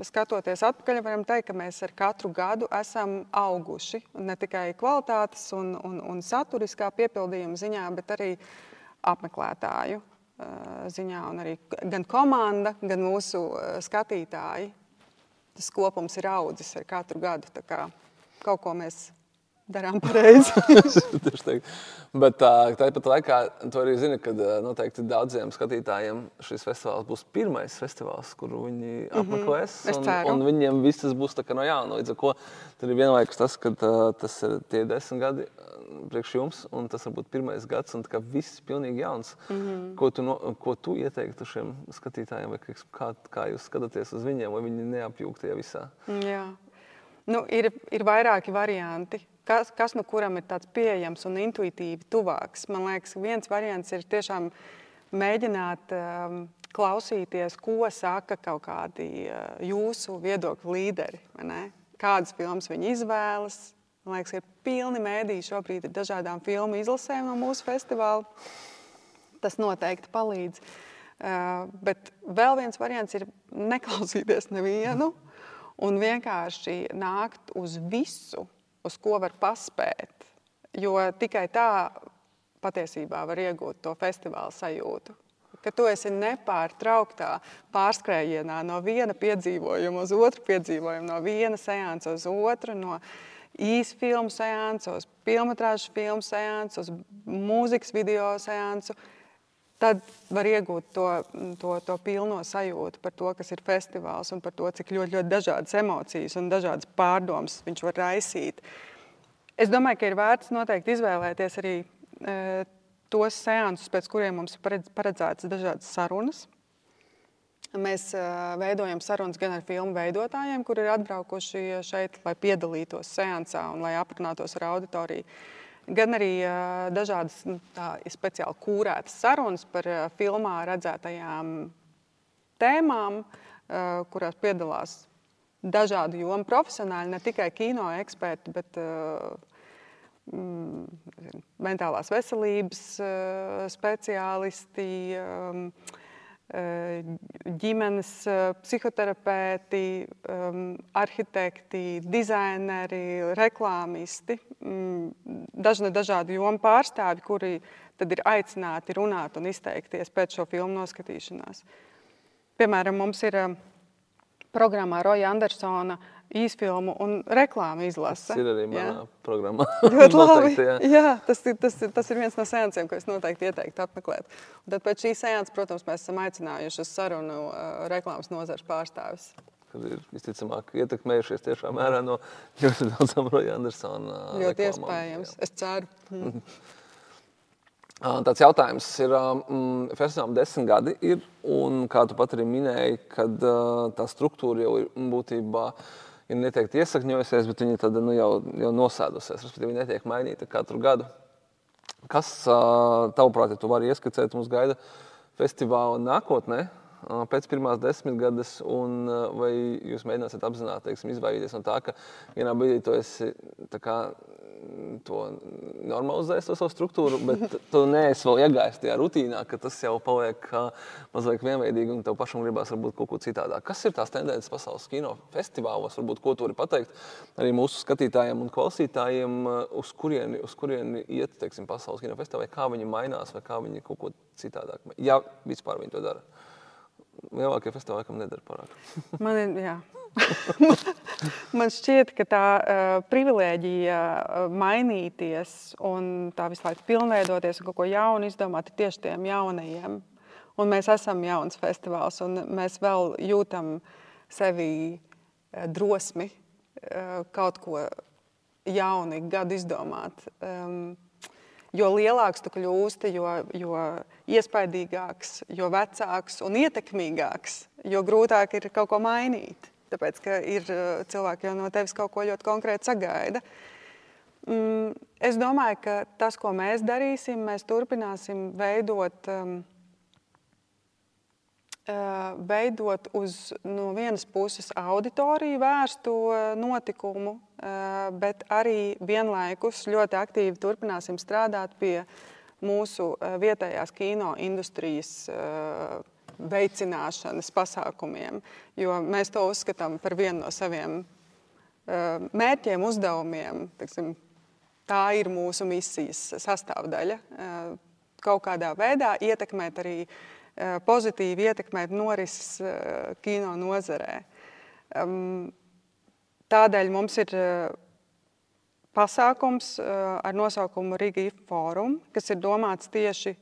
skatoties atpakaļ, varam teikt, ka mēs ar katru gadu esam auguši. Ne tikai kvalitātes un, un, un saturiskā piepildījuma ziņā, bet arī apmeklētāju ziņā, un arī gan komanda, gan mūsu skatītāji. Tas kopums ir audzis ar katru gadu. Kaut ko mēs darām pareizi. (laughs) Bet tāpat laikā tu arī zini, ka noteikti daudziem skatītājiem šis festivāls būs pirmais festivāls, kuru viņi apmeklēs. Mm -hmm. un, un viņiem viss būs no jauna. Līdz ar to ir vienlaikus tas, ka tas ir tie desmit gadi priekš jums, un tas varbūt pirmais gads, un viss ir pilnīgi jauns. Mm -hmm. ko, tu no, ko tu ieteiktu šiem skatītājiem, vai kā, kā jūs skatāties uz viņiem, vai viņi neapjūg tajā visā? Jā. Nu, ir, ir vairāki varianti kas, kas no kuram ir tāds pieejams un intuitīvi tuvāks. Man liekas, viens variants ir tiešām mēģināt um, klausīties, ko saka kaut kādi jūsu viedokļu līderi. Kādas filmas viņi izvēlas. Man liekas, ir pilni mēdīji šobrīd ar dažādām filmu izlasēm no mūsu festivāla. Tas noteikti palīdz. Uh, bet vēl viens variants ir neklausīties nevienu un vienkārši nākt uz visu, uz ko var paspēt. Jo tikai tā patiesībā var iegūt to festivāla sajūtu. Ka tu esi nepārtrauktā pārskrējienā no viena piedzīvojuma uz otru piedzīvojumu, no viena seansa uz otru, no īsu filmu seansu, uz filmu filmu seansu, uz mūzikas video seansu. Tad var iegūt to, to, to pilno sajūtu par to, kas ir festivāls un par to, cik ļoti, ļoti dažādas emocijas un dažādas pārdomas viņš var raisīt. Es domāju, ka ir vērts noteikti izvēlēties arī e, tos seansus, pēc kuriem mums ir paredzētas dažādas sarunas. Mēs uh, veidojam sarunas gan ar filmu veidotājiem, kuri ir atbraukuši šeit, lai piedalītos seansā un lai aprunātos ar auditoriju. Gan arī dažādas nu, tā, speciāli kūrētas sarunas par filmā redzētajām tēmām, kurās piedalās dažādu jomu profesionāļi, ne tikai kino eksperti, bet mm, mentālās veselības speciālisti. Ģimenes psihoterapeiti, arhitekti, dizaineri, reklāmisti, dažni dažādu jomu pārstāvi, kuri tad ir aicināti runāt un izteikties pēc šo filmu noskatīšanās. Piemēram, mums ir programmā Roja Andersona īsfilmu un reklāmu izlase. Tas ir arī manā jā. programmā. (laughs) Ļoti labi. jā. jā, tas, ir, tas, ir, tas ir viens no seansiem, ko es noteikti ieteiktu apmeklēt. Un tad pēc šī seansa, protams, mēs esam aicinājuši uz sarunu uh, reklāmas nozares pārstāvis. Kad ir visticamāk ietekmējušies tiešām mērā no ļoti daudzām Roja Andersona. Ļoti iespējams. Jā. Es ceru. Mm. (laughs) Tāds jautājums ir, mm, festivālam desmit gadi ir, un kā tu pat arī minēji, kad uh, tā struktūra jau ir būtībā uh, ir neteikt iesakņojusies, bet viņa tad, nu, jau, jau nosēdusies. Respektīvi, netiek mainīta katru gadu. Kas, tavuprāt, ja tu vari ieskicēt, mums gaida festivāla nākotnē? Pēc pirmās desmitgades, un vai jūs mēģināsiet apzināti teiksim, izvairīties no tā, ka vienā brīdī tu esi to normalizējis, to savu struktūru, bet (laughs) tu neesi vēl iegājis tajā rutīnā, ka tas jau paliek mazliet vienveidīgi un tev pašam gribās varbūt kaut ko citādāk. Kas ir tās tendences pasaules kino festivālos, varbūt ko tu vari pateikt arī mūsu skatītājiem un klausītājiem, uz kurieni, uz kurieni iet, teiksim, pasaules kino festivālā, kā viņi mainās vai kā viņi kaut ko citādāk, ja vispār viņi to dara. Lielākie festivāli laikam nedara pārāk. (laughs) Man ir. (laughs) Man šķiet, ka tā uh, privilēģija uh, mainīties un tā visu laiku pilnveidoties un kaut ko jaunu izdomāt tieši tiem jaunajiem. Un mēs esam jauns festivāls un mēs vēl jūtam sevi uh, drosmi uh, kaut ko jaunu gadu izdomāt. Um, jo lielāks tu kļūsti, jo, jo iespaidīgāks, jo vecāks un ietekmīgāks, jo grūtāk ir kaut ko mainīt. Tāpēc, ka ir eh, cilvēki jau no tevis kaut ko ļoti konkrēti sagaida. Mm, es domāju, ka tas, ko mēs darīsim, mēs turpināsim veidot, um, veidot uz no vienas puses auditoriju vērstu notikumu, bet arī vienlaikus ļoti aktīvi turpināsim strādāt pie mūsu vietējās kino industrijas veicināšanas pasākumiem, jo mēs to uzskatām par vienu no saviem mērķiem, uzdevumiem. Teksim, tā ir mūsu misijas sastāvdaļa. Kaut kādā veidā ietekmēt arī uh, pozitīvi ietekmēt norises kino nozarē. Tādēļ mums ir pasākums ar nosaukumu Riga IF Forum, kas ir domāts tieši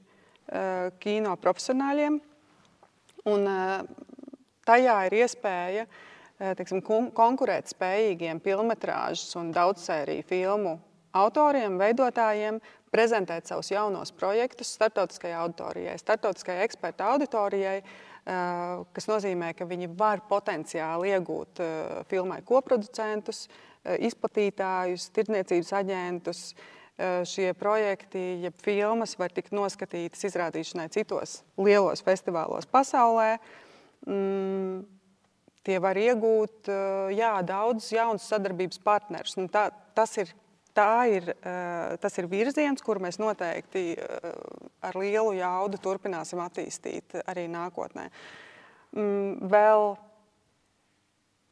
kino profesionāļiem, Un, tajā ir iespēja teiksim, konkurēt spējīgiem filmas un daudzsēriju filmu autoriem, veidotājiem prezentēt savus jaunos projektus starptautiskajai auditorijai, starptautiskajai ekspertu auditorijai, kas nozīmē, ka viņi var potenciāli iegūt filmai koproducentus, izplatītājus, tirdzniecības aģentus, šie projekti, jeb filmas var tikt noskatītas izrādīšanai citos lielos festivālos pasaulē. Mm, tie var iegūt jā, daudz jaunus sadarbības partnerus. Nu, tā, tas, ir, ir, tas ir virziens, kur mēs noteikti ar lielu jaudu turpināsim attīstīt arī nākotnē. Mm, vēl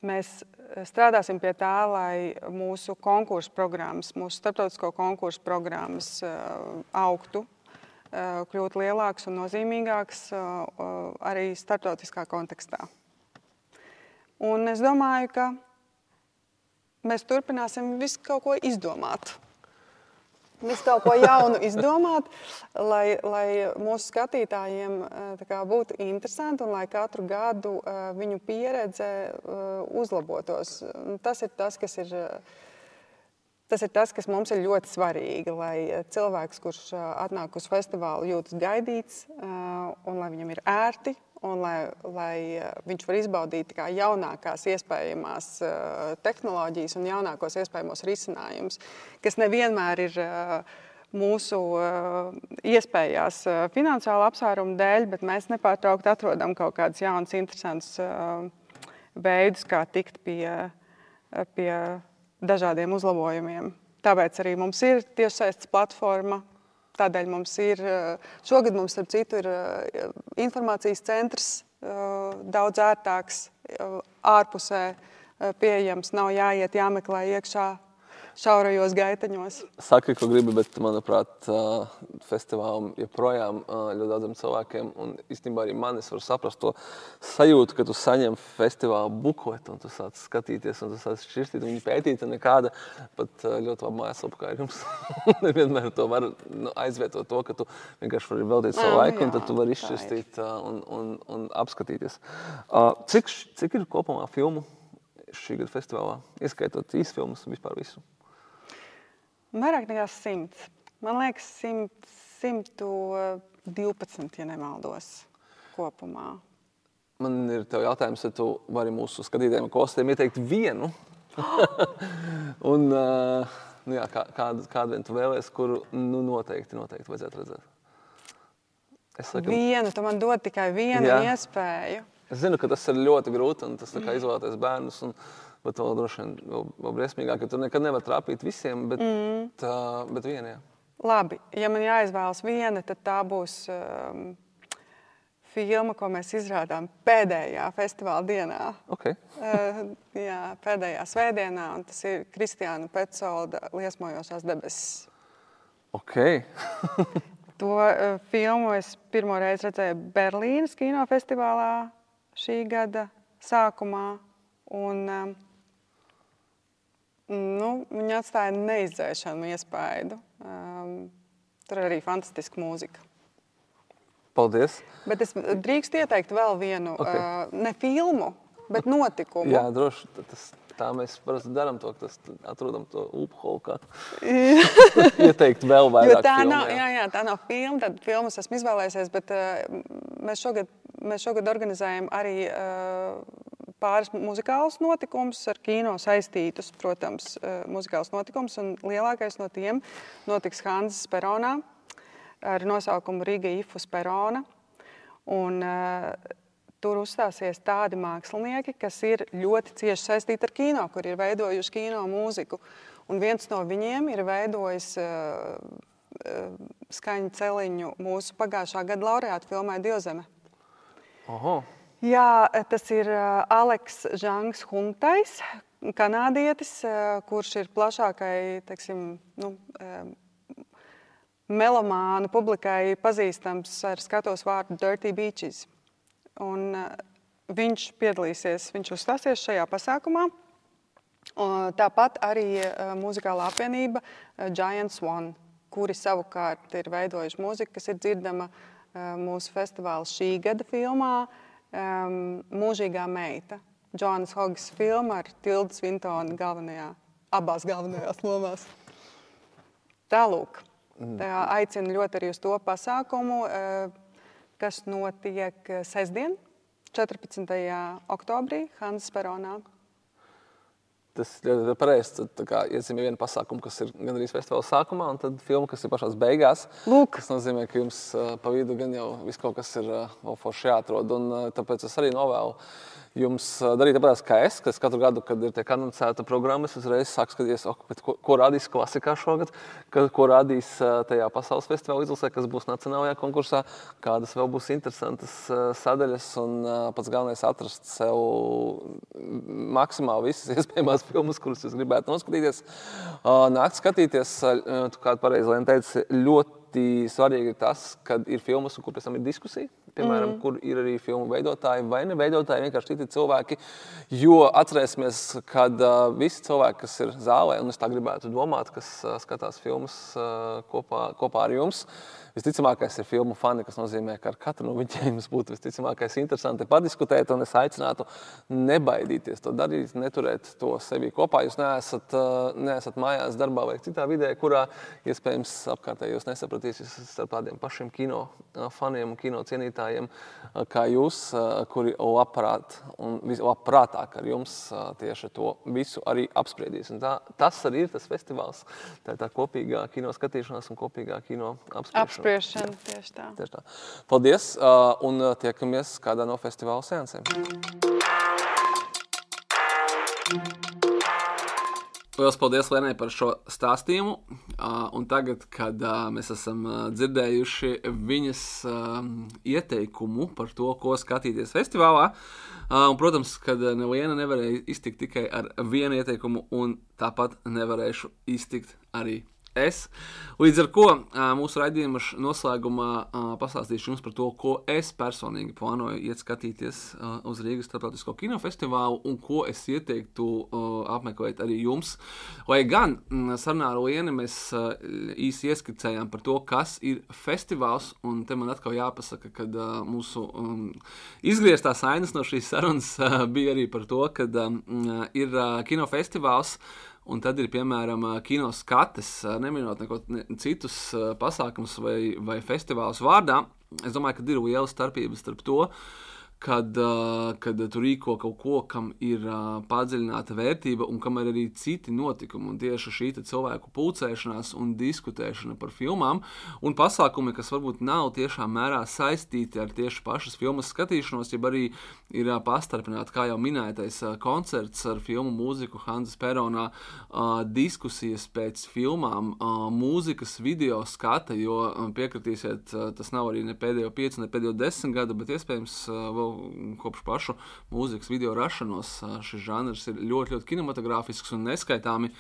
Mēs eh, strādāsim pie tā, lai mūsu konkursu programmas, mūsu starptautisko konkursu programmas eh, augtu, eh, kļūtu lielākas un nozīmīgākas arī starptautiskā kontekstā. Un es domāju, ka mēs turpināsim visu kaut ko izdomāt visu kaut ko jaunu izdomāt, (laughs) lai, lai mūsu skatītājiem eh, kā, būtu interesanti un lai katru gadu uh, viņu pieredze uh, uzlabotos. Tas ir tas, kas ir. Tas ir tas, kas mums ir ļoti svarīgi, lai cilvēks, kurš atnāk uz festivālu, jūtas gaidīts un lai viņam ir ērti un lai, lai eh, viņš var izbaudīt jaunākās iespējamās uh, tehnoloģijas un jaunākos iespējamos risinājumus, kas nevienmēr ir uh, mūsu iespējās finansiāla apsvērumu dēļ, bet mēs nepārtraukti atrodam kaut kādus jaunus, interesantus veidus, kā tikt pie, pie dažādiem uzlabojumiem. Tāpēc arī mums ir tiešsaistes platforma, Tādēļ mums ir šogad, mums, starp citu, ir informācijas centrs daudz ērtāks, ārpusē pieejams, nav jāiet, jāmeklē iekšā šaurajos gaitaņos. Saki, ko gribi, bet, manuprāt, festivālam joprojām ļoti daudziem cilvēkiem, un īstenībā arī manis var saprast to sajūtu, ka tu saņem festivālu bukotu, un tu sāc skatīties, un tu sāc šķirstīt, un viņi pētīt, un nekāda pat ļoti laba mājaslapa kā jums. (laughs) Nevienmēr to var nu, aizvietot to, ka tu vienkārši vari veltīt savu laiku, un tad tu vari izšķirstīt un, un, un apskatīties. Cik, cik ir kopumā filmu šī gada festivālā, ieskaitot īsfilmas un vispār visu? Vairāk nekā simts. Man liekas, 100, 112, ja nemaldos, kopumā. Man ir jautājums, vai tu vari mūsu skatītājiem, kostiem ieteikt vienu. (gasps) un, uh, nu jā, kā, kādu, kādu vien tu vēlēsies, kuru nu, noteikti, noteikti vajadzētu redzēt. Es saku, vienu, tu man dod tikai vienu jā. iespēju. Es zinu, ka tas ir ļoti grūti un tas mm. izvēlēties bērnus. Un, Bet vēl droši vien vēl, vēl briesmīgāk, ka tu nekad nevari trāpīt visiem, bet, mm. tā, bet vienā. Labi, ja man jāizvēlas viena, tad tā būs um, filma, ko mēs izrādām pēdējā festivāla dienā. Okay. uh, jā, pēdējā svētdienā, un tas ir Kristiāna Petsolda liesmojošās debesis. Okay. (laughs) to uh, filmu es pirmo reizi redzēju Berlīnas kinofestivālā šī gada sākumā. Un, uh, Nu, viņi atstāja neizdzēšanu iespaidu. Um, tur arī fantastiska mūzika. Paldies. Bet es drīkst ieteikt vēl vienu, okay. uh, ne filmu, bet notikumu. Jā, droši. Tas, tā mēs parasti darām to, ka atrodam to upeholu. (laughs) Kā ieteikt vēl vairāk. Tā filmu, nav, jā. Jā, jā, tā nav filma, tad filmas esmu izvēlējies, bet uh, mēs, šogad, mēs šogad organizējam arī uh, pāris muzikālus notikumus, ar kino saistītus, protams, eh, muzikālus notikumus. Lielākais no tiem notiks Hanzas Peronā ar nosaukumu Riga Ifus Perona. Un, uh, tur uzstāsies tādi mākslinieki, kas ir ļoti cieši saistīti ar kino, kur ir veidojuši kino mūziku. Un viens no viņiem ir veidojis uh, uh, skaņu celiņu mūsu pagājušā gada laureāta filmai Dievzeme. Oho. Jā, tas ir Aleks Žangs Huntais, kanādietis, kurš ir plašākai, teiksim, nu, melomānu publikai pazīstams ar skatos vārdu Dirty Beaches. Un viņš piedalīsies, viņš uzstāsies šajā pasākumā. Tāpat arī muzikālā apvienība Giant Swan, kuri savukārt ir veidojuši mūziku, kas ir dzirdama mūsu festivāla šī gada filmā um, Mūžīgā meita. Džonas Hogas filma ar Tildu Svintoni galvenajā, abās galvenajās lomās. Tālūk, tā aicinu ļoti arī uz to pasākumu, kas notiek sestdien, 14. oktobrī, Hanzas Peronā. Tas ir pareizi. Tad iezīmē vienu pasākumu, kas ir gan arī festivāla sākumā, un tad filmu, kas ir pašā beigās. Lūk. Tas nozīmē, ka jums pa vidu gan jau viss kaut kas ir vēl forši jāatrod. Un, tāpēc es arī novēlu jums darīt tāpat kā es, kas katru gadu, kad ir tiek anoncēta programma, es uzreiz sāku skatīties, ko, ko rādīs klasikā šogad, kad, ko rādīs tajā pasaules festivāla izlasē, kas būs nacionālajā konkursā, kādas vēl būs interesantas sadaļas. Un pats galvenais ir atrast sev maksimāli visas (laughs) iespējamās filmas, kuras jūs gribētu noskatīties. Nākt skatīties, kā pareizi Lēna teica, ļoti svarīgi ir tas, ka ir filmas, kur pēc tam ir diskusija piemēram, mm. kur ir arī filmu veidotāji vai ne veidotāji, vienkārši citi cilvēki. Jo atcerēsimies, ka uh, visi cilvēki, kas ir zālē, un es tā gribētu domāt, kas uh, skatās filmas uh, kopā, kopā ar jums, Visticamākais ir filmu fani, kas nozīmē, ka ar katru no viņiem būtu visticamākais interesanti padiskutēt. Es aicinātu nebaidīties to darīt, neturēt to sevi kopā. Jūs neesat, neesat mājās, darbā vai citā vidē, kurā iespējams apkārtējos nesapratīs. Esat ar tādiem pašiem kino faniem un kino cienītājiem kā jūs, kuri labprāt un vislabprātāk ar jums tieši to visu arī apspriedīs. Un tā, tas arī ir tas festivāls. Tā ir tā kopīgā kino skatīšanās un kopīgā kino apspriešana apspriešana. Tieši tā. Tieši tā. Paldies, un tiekamies kādā no festivāla sēnesiem. Lielas paldies Lenai par šo stāstījumu. Uh, tagad, kad uh, mēs esam uh, dzirdējuši viņas uh, ieteikumu par to, ko skatīties festivālā, uh, un, protams, ka neviena nevarēja iztikt tikai ar vienu ieteikumu, un tāpat nevarēšu iztikt arī es. Līdz ar to mūsu raidījuma noslēgumā pastāstīšu jums par to, ko es personīgi plānoju iet skatīties uz Rīgas starptautisko kinofestivālu un ko es ieteiktu apmeklēt arī jums. Lai gan sarunā ar Lienu mēs īsi ieskicējām par to, kas ir festivāls, un te man atkal jāpasaka, ka mūsu izgrieztās ainas no šīs sarunas bija arī par to, ka ir kinofestivāls. Un tad ir piemēram kino skates, neminot neko ne, citus pasākumus vai, vai festivālus vārdā. Es domāju, ka ir liela starpība starp to, uh, kad, uh, kad tu rīko kaut ko, kam ir uh, padziļināta vērtība un kam ir arī citi notikumi. Un tieši šī cilvēku pulcēšanās un diskutēšana par filmām un pasākumi, kas varbūt nav tiešā mērā saistīti ar tieši pašas filmas skatīšanos, jeb arī ir uh, pastarpināti, kā jau minētais, uh, koncerts ar filmu mūziku Hanzas Peronā, uh, diskusijas pēc filmām, uh, mūzikas video skata, jo uh, piekritīsiet, uh, tas nav arī ne pēdējo piecu, ne pēdējo desmit gadu, bet iespējams uh, vēl kopš pašu mūzikas video rašanos šis žanrs ir ļoti, ļoti kinematogrāfisks un neskaitāmi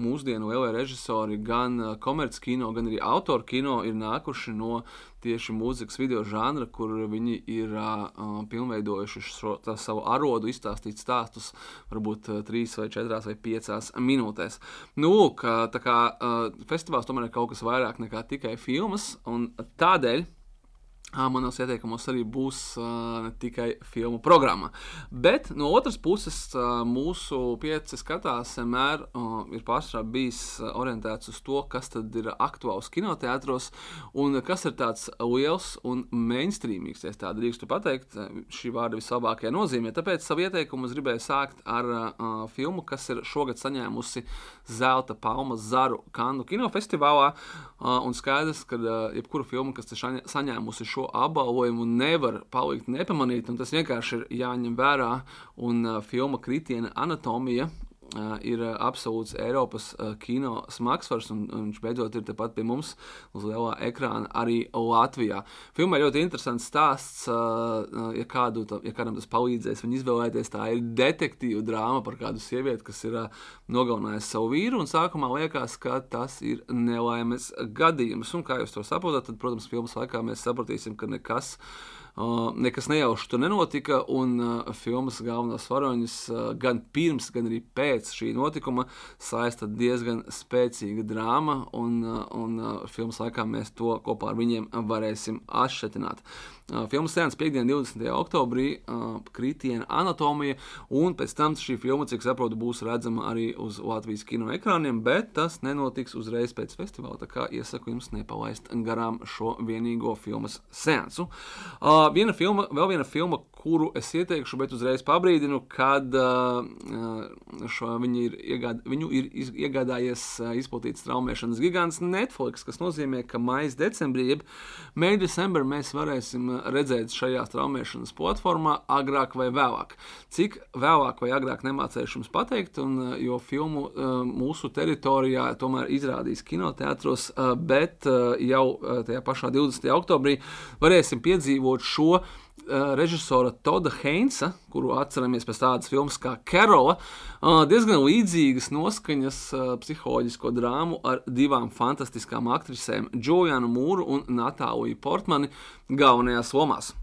mūsdienu lielie režisori, gan komerckino, gan arī autoru kino ir nākuši no tieši mūzikas video žanra, kur viņi ir uh, pilnveidojuši šo savu arodu, izstāstīt stāstus varbūt uh, trīs vai četrās vai piecās minūtēs. Nu, lūk, tā kā uh, festivāls tomēr ir kaut kas vairāk nekā tikai filmas, un tādēļ Manos ieteikumos arī būs uh, tikai filmu programma. Bet no otras puses, uh, mūsu pieci skatās vienmēr ir pārsvarā bijis orientēts uz to, kas tad ir aktuāls kinoteātros un kas ir tāds liels un mainstreamīgs, ja tā drīkstu pateikt, šī vārda vislabākajā nozīmē. Tāpēc savu ieteikumu es gribēju sākt ar uh, filmu, kas ir šogad saņēmusi Zelta palmas zaru Kannu kinofestivālā. Uh, un skaidrs, ka uh, jebkura filma, kas ir saņēmusi šo apbalvojumu nevar palikt nepamanīt, un tas vienkārši ir jāņem vērā. Un uh, filma Kritiena anatomija ir uh, absolūts Eiropas uh, kino smagsvars, un, un viņš beidzot ir tepat pie mums uz lielā ekrāna arī Latvijā. Filmā ļoti interesants stāsts, ja, kādu, ja kādam tas palīdzēs viņu izvēlēties. Tā ir detektīva drāma par kādu sievieti, kas ir nogalinājusi savu vīru, un sākumā liekas, ka tas ir nelaimes gadījums. Un kā jūs to saprotat, tad, protams, filmas laikā mēs sapratīsim, ka nekas nekas nejaušs tur nenotika, un filmas galvenos varoņus gan pirms, gan arī pēc šī notikuma saista diezgan spēcīga drāma, un, un filmas laikā mēs to kopā ar viņiem varēsim atšķetināt. Filmas sēnes piekdien, 20. oktobrī, kritiena anatomija, un pēc tam šī filma, cik saprotu, būs redzama arī uz Latvijas kino ekrāniem, bet tas nenotiks uzreiz pēc festivāla, tā kā iesaku jums nepalaist garām šo vienīgo filmas sēnsu. Uh, viena filma, vēl viena filma, kuru es ieteikšu, bet uzreiz pabrīdinu, kad šo, viņi ir, iegād, viņu ir iegādājies izplatīts traumēšanas gigants Netflix, kas nozīmē, ka maijas decembrī, jeb mēģi decembrī mēs varēsim redzēt šajā traumēšanas platformā agrāk vai vēlāk. Cik vēlāk vai agrāk nemācēšu jums pateikt, un, jo filmu mūsu teritorijā tomēr izrādīs kinoteātros, bet jau tajā pašā 20. oktobrī varēsim piedzīvot šo režisora Toda Heinza, kuru atceramies pēc tādas filmas kā Karola, uh, diezgan līdzīgas noskaņas uh, psiholoģisko drāmu ar divām fantastiskām aktrisēm, Julianu Mūru un Natāliju Portmani, galvenajās lomās.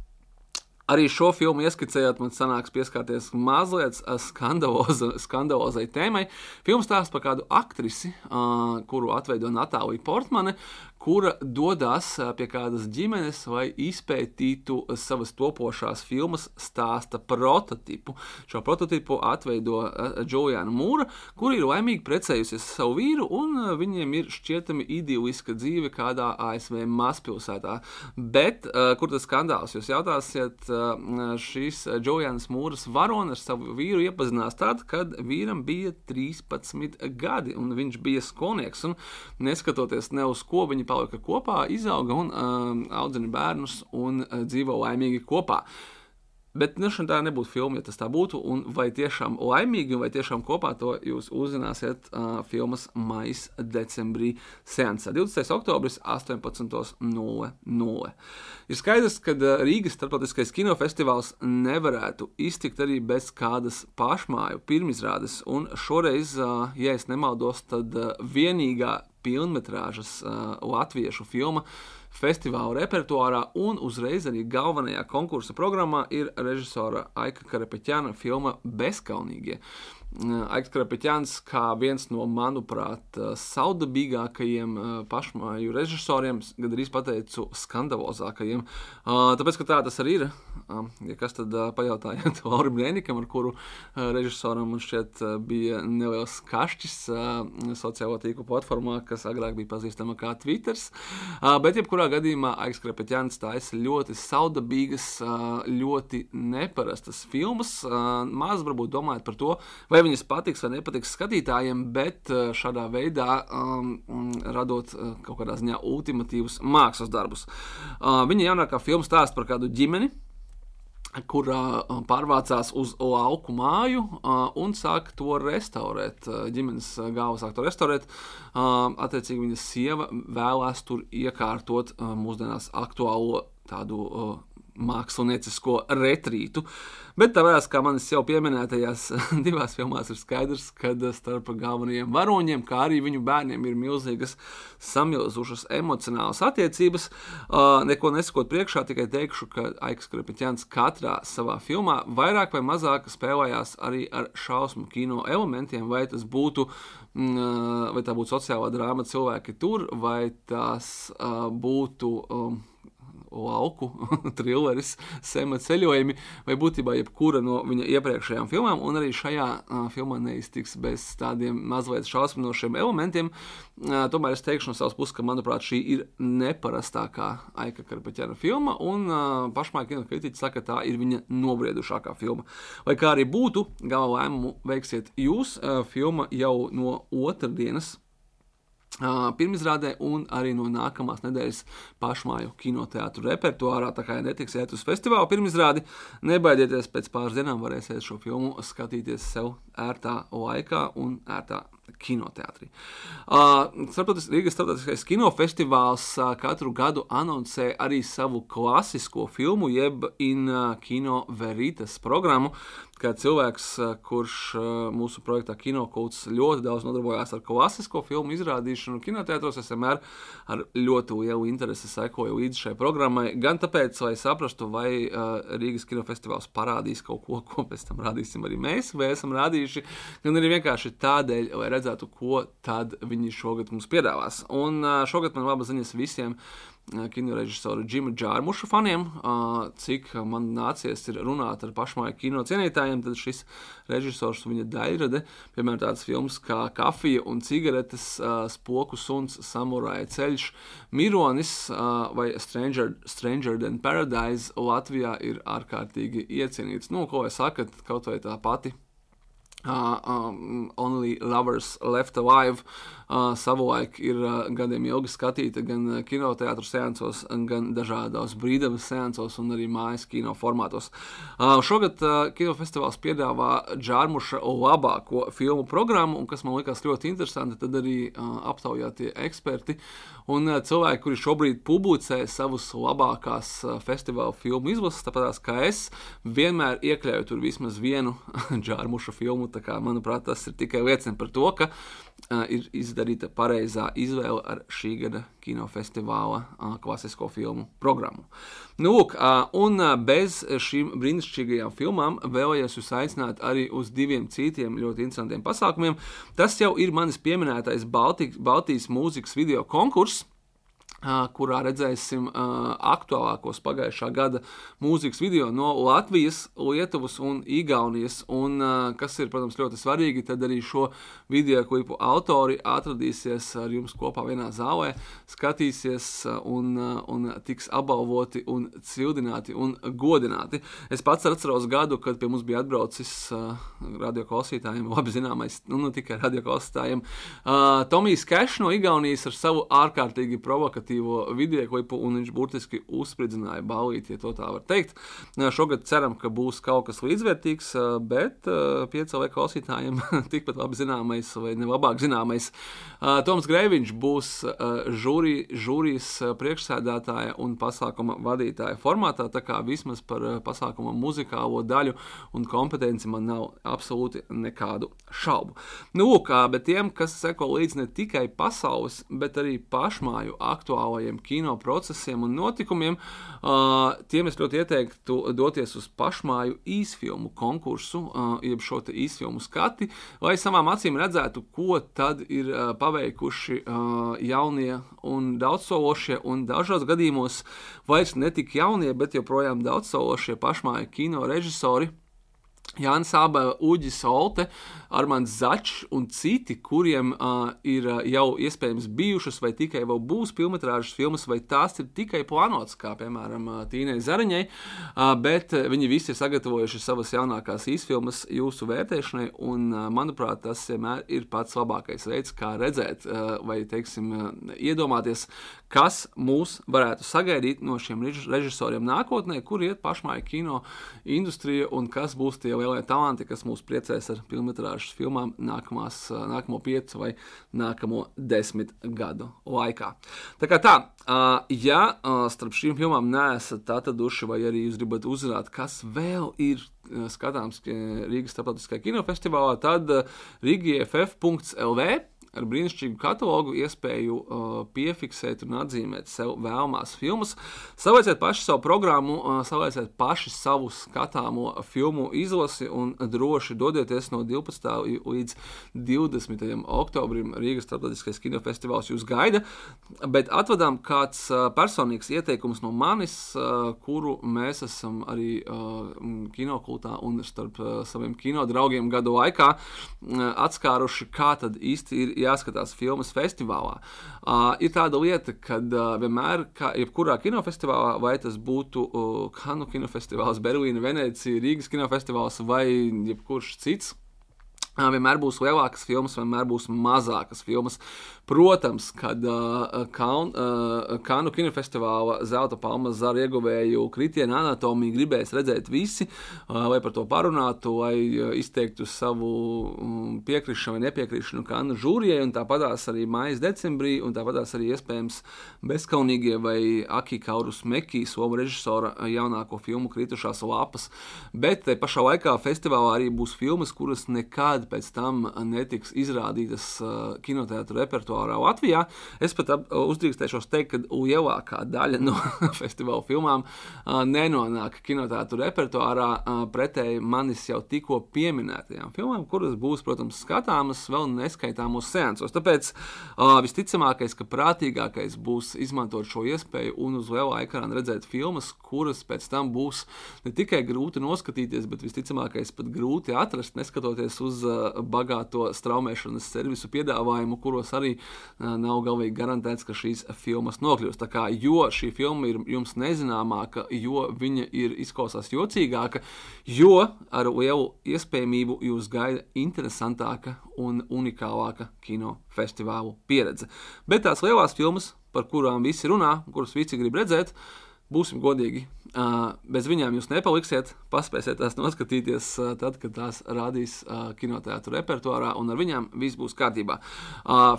Arī šo filmu ieskicējot, man sanāks pieskarties mazliet skandaloza, skandalozai tēmai. Filmas stāsta par kādu aktrisi, uh, kuru atveido Natālija Portmane, kura dodas pie kādas ģimenes, lai izpētītu savas topošās filmas stāsta prototipu. Šo prototipu atveido Juliana Mūra, kur ir laimīgi precējusies ar savu vīru, un viņiem ir šķietami idiliska dzīve kādā ASV mazpilsētā. Bet, kur tas skandāls? Jūs jautāsiet, šīs Julianas Mūras varone ar savu vīru iepazinās tad, kad vīram bija 13 gadi, un viņš bija skolnieks, un neskatoties ne uz ko viņi palika kopā, izauga un uh, audzina bērnus un uh, dzīvo laimīgi kopā. Bet nu, tā nebūtu filma, ja tas tā būtu. Un vai tiešām laimīgi, vai tiešām kopā to jūs uzzināsiet uh, filmas maija decembrī seansā. 20. oktobris 18.00. Ir skaidrs, ka Rīgas starptautiskais kinofestivāls nevarētu iztikt arī bez kādas pašmāju pirmizrādes. Un šoreiz, uh, ja es nemaldos, tad uh, vienīgā pilnmetrāžas uh, latviešu filma festivāla repertuārā, un uzreiz arī galvenajā konkursa programmā ir režisora Aika Karapeķāna filma Bezkaunīgie. Aiks Krapeķāns kā viens no, manuprāt, saudabīgākajiem pašmāju režisoriem, gan arī pateicu skandalozākajiem. Tāpēc, ka tā tas arī ir. Ja kas tad pajautājiet Laurim (laughs) Rēnikam, ar kuru režisoram šķiet bija neliels kašķis sociālo tīklu platformā, kas agrāk bija pazīstama kā Twitter. Bet, jebkurā gadījumā, Aiks Krapeķāns taisa ļoti saudabīgas, ļoti neparastas filmas. Maz varbūt domājot par to, vai vai viņas patiks vai nepatiks skatītājiem, bet eh, šādā veidā um, radot uh, kaut kādā ziņā ultimatīvus mākslas darbus. Uh, viņa jaunākā filma stāsta par kādu ģimeni, kurā uh, pārvācās uz lauku māju uh, un sāk to restaurēt. Uh, ģimenes galva sāk to restaurēt. Attiecīgi, viņas sieva vēlēs tur iekārtot mūsdienās aktuālo tādu māksliniecisko retrītu. Bet tāpēc, kā manis jau pieminētajās (laughs) divās filmās, ir skaidrs, ka starp galvenajiem varoņiem, kā arī viņu bērniem, ir milzīgas samilzušas emocionālas attiecības. Uh, neko nesakot priekšā, tikai teikšu, ka Aikas Krepiņķēns katrā savā filmā vairāk vai mazāk spēlējās arī ar šausmu kino elementiem, vai tas būtu mm, vai tā būtu sociālā drāma, cilvēki tur, vai tas uh, būtu um, lauku (laughs) trilleris, sema ceļojumi, vai būtībā jebkura no viņa iepriekšējām filmām, un arī šajā uh, filmā neiztiks bez tādiem mazliet šausminošiem elementiem. Uh, tomēr es teikšu no savas puses, ka, manuprāt, šī ir neparastākā Aika Karpaķēna filma, un uh, pašmā kino kritiķi saka, ka tā ir viņa nobriedušākā filma. Vai kā arī būtu, gala lēmumu veiksiet jūs, uh, filma jau no otrdienas pirmizrādē un arī no nākamās nedēļas pašmāju kinoteātru repertuārā. Tā kā ja netiksiet uz festivālu pirmizrādi, nebaidieties, pēc pāris dienām varēsiet šo filmu skatīties sev ērtā laikā un ērtā kinoteātrī. Uh, starptautis, Rīgas starptautiskais kinofestivāls uh, katru gadu anoncē arī savu klasisko filmu, jeb in uh, kino veritas programmu, kā cilvēks, kurš mūsu projektā Kinokults ļoti daudz nodarbojās ar klasisko filmu izrādīšanu kinoteātros. Es vienmēr ar ļoti lielu interesi sekoju līdzi šai programmai. Gan tāpēc, lai saprastu, vai Rīgas kinofestivāls parādīs kaut ko, ko pēc tam rādīsim arī mēs, vai esam rādījuši, gan arī vienkārši tādēļ, lai redzētu, ko tad viņi šogad mums piedāvās. Un šogad man labas ziņas visiem kino režisora Džima Džārmuša faniem. Cik man nācies runāt ar pašmāju kino cienītājiem, tad šis režisors un viņa daļrade, piemēram, tāds filmas kā Kafija un cigaretes, Spoku suns, Samuraja ceļš, Mironis vai Stranger, Stranger Than Paradise Latvijā ir ārkārtīgi iecienīts. Nu, ko jūs sakat, kaut vai tā pati Uh, um, Only Lovers Left Alive uh, savulaik ir uh, gadiem ilgi skatīta gan uh, kinoteātros seansos, gan dažādos brīvdabas seansos un arī mājas kino formātos. Uh, šogad uh, kinofestivāls piedāvā Džārmuša labāko filmu programmu, un kas man likās ļoti interesanti, tad arī uh, aptaujātie eksperti un uh, cilvēki, kuri šobrīd publicē savus labākās uh, festivāla filmu izlases, tāpat kā es, vienmēr iekļauju tur vismaz vienu (laughs) Džārmuša filmu. Kā, manuprāt, tas ir tikai liecina par to, ka uh, ir izdarīta pareizā izvēle ar šī gada kinofestivāla uh, klasisko filmu programmu. Nu, lūk, uh, un uh, bez šīm brīnišķīgajām filmām vēlējos jūs aicināt arī uz diviem citiem ļoti interesantiem pasākumiem. Tas jau ir manis pieminētais Baltijas, Baltijas mūzikas video konkurss kurā redzēsim uh, aktuālākos pagājušā gada mūzikas video no Latvijas, Lietuvas un Igaunijas. Un, uh, kas ir, protams, ļoti svarīgi, tad arī šo video klipu autori atradīsies ar jums kopā vienā zālē, skatīsies un, uh, un tiks apbalvoti un cildināti un godināti. Es pats atceros gadu, kad pie mums bija atbraucis uh, radioklausītājiem, labi zināmais, nu, ne tikai radioklausītājiem, uh, Tomijs Kešs no Igaunijas ar savu ārkārtīgi provokatīvu informatīvo video klipu, un viņš burtiski uzspridzināja balīti, ja tā var teikt. Šogad ceram, ka būs kaut kas līdzvērtīgs, bet piecēlē klausītājiem (laughs) tikpat labi zināmais vai ne labāk zināmais. Toms Greiviņš būs žūri, žūrijas priekšsēdētāja un pasākuma vadītāja formātā, tā kā vismaz par pasākuma muzikālo daļu un kompetenci man nav absolūti nekādu šaubu. Nu, lūk, bet tiem, kas seko līdzi ne tikai pasaules, bet arī pašmāju aktuālu aktuālajiem kino procesiem un notikumiem, uh, tiem es ļoti ieteiktu doties uz pašmāju īsfilmu konkursu, uh, jeb šo īsfilmu skati, lai savām acīm redzētu, ko tad ir uh, paveikuši uh, jaunie un daudzsološie, un dažos gadījumos vairs ne tik jaunie, bet joprojām daudzsološie pašmāju kino režisori Jānis Abela, Uģis Olte, Armāns Začs un citi, kuriem uh, ir uh, jau iespējams bijušas vai tikai vēl būs filmas filmas, vai tās ir tikai plānotas, kā piemēram uh, Tīnai Zariņai, uh, bet viņi visi ir sagatavojuši savas jaunākās īsfilmas jūsu vērtēšanai, un uh, manuprāt, tas vienmēr ir pats labākais veids, kā redzēt uh, vai, teiksim, uh, iedomāties, kas mūs varētu sagaidīt no šiem režisoriem nākotnē, kur iet pašmāja kino industrija un kas būs tie lielie talanti, kas mūs priecēs ar filmas filmām nākamās, nākamo piecu vai nākamo desmit gadu laikā. Tā kā tā, ja starp šīm filmām neesat atraduši, vai arī jūs gribat uzzināt, kas vēl ir skatāms Rīgas starptautiskajā kinofestivālā, tad rīgieff.lv ar brīnišķīgu katalogu, iespēju uh, piefiksēt un atzīmēt sev vēlamās filmas. Savaiziet paši savu programmu, uh, savaiziet paši savu skatāmo filmu izlasi un droši dodieties no 12. līdz 20. oktobrim Rīgas starptautiskais kinofestivāls jūs gaida, bet atvadām kāds uh, personīgs ieteikums no manis, uh, kuru mēs esam arī uh, kinokultā un starp uh, saviem kinodraugiem gadu laikā uh, atskāruši, kā tad īsti ir jāskatās filmas festivālā. Uh, ir tāda lieta, ka uh, vienmēr, kā jebkurā kinofestivālā, vai tas būtu uh, Kanu kinofestivāls, Berlīna, Venecija, Rīgas kinofestivāls vai jebkurš cits vienmēr būs lielākas filmas, vienmēr būs mazākas filmas. Protams, kad uh, Kaun, uh, Kanu kinofestivāla zelta palmas zara ieguvēju kritienu anatomiju gribēs redzēt visi, uh, lai par to parunātu, lai uh, izteiktu savu um, piekrišanu vai nepiekrišanu Kanu žūrijai, un tāpatās arī mājas decembrī, un tāpatās arī iespējams bezkaunīgie vai Aki Kaurus Mekī, somu režisora jaunāko filmu kritušās lapas. Bet te pašā laikā festivālā arī būs filmas, kuras nekad pēc tam netiks izrādītas kinoteātris repertuārā Latvijā. Es pat uzdrīkstēšos teikt, ka lielākā daļa no (laughs) festivāla filmām nenonāk kinoteātris repertuārā pretēji manis jau tikko pieminētajām filmām, kuras būs, protams, skatāmas vēl neskaitāmos seansos. Tāpēc visticamākais, ka prātīgākais būs izmantot šo iespēju un uz lielā ekrāna redzēt filmas, kuras pēc tam būs ne tikai grūti noskatīties, bet visticamākais pat grūti atrast, neskatoties uz bagāto straumēšanas servisu piedāvājumu, kuros arī uh, nav galīgi garantēts, ka šīs filmas nokļūs. Tā kā jo šī filma ir jums nezināmāka, jo viņa ir izklausās jocīgāka, jo ar lielu iespējamību jūs gaida interesantāka un unikālāka kinofestivālu pieredze. Bet tās lielās filmas, par kurām visi runā, kuras visi grib redzēt, būsim godīgi, bez viņām jūs nepaliksiet. Paspēsiet tās noskatīties tad, kad tās rādīs kinoteātris repertuārā, un ar viņām viss būs kārtībā.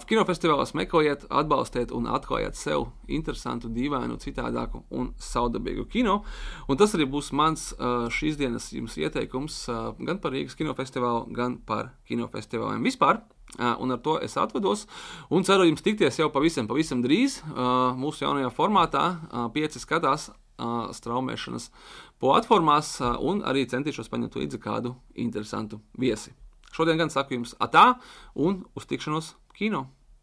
Kinofestivālās meklējiet, atbalstiet un atklājiet sev interesantu, dīvainu, citādāku un saudabīgu kino. Un tas arī būs mans šīs dienas jums ieteikums gan par Rīgas kinofestivālu, gan par kinofestivāliem vispār. Un ar to es atvados. Un ceru jums tikties jau pavisam, pavisam drīz mūsu jaunajā formātā. Pieci skatās straumēšanas platformās un arī centīšos paņemt līdzi kādu interesantu viesi. Šodien gan saku jums atā un uz tikšanos kino!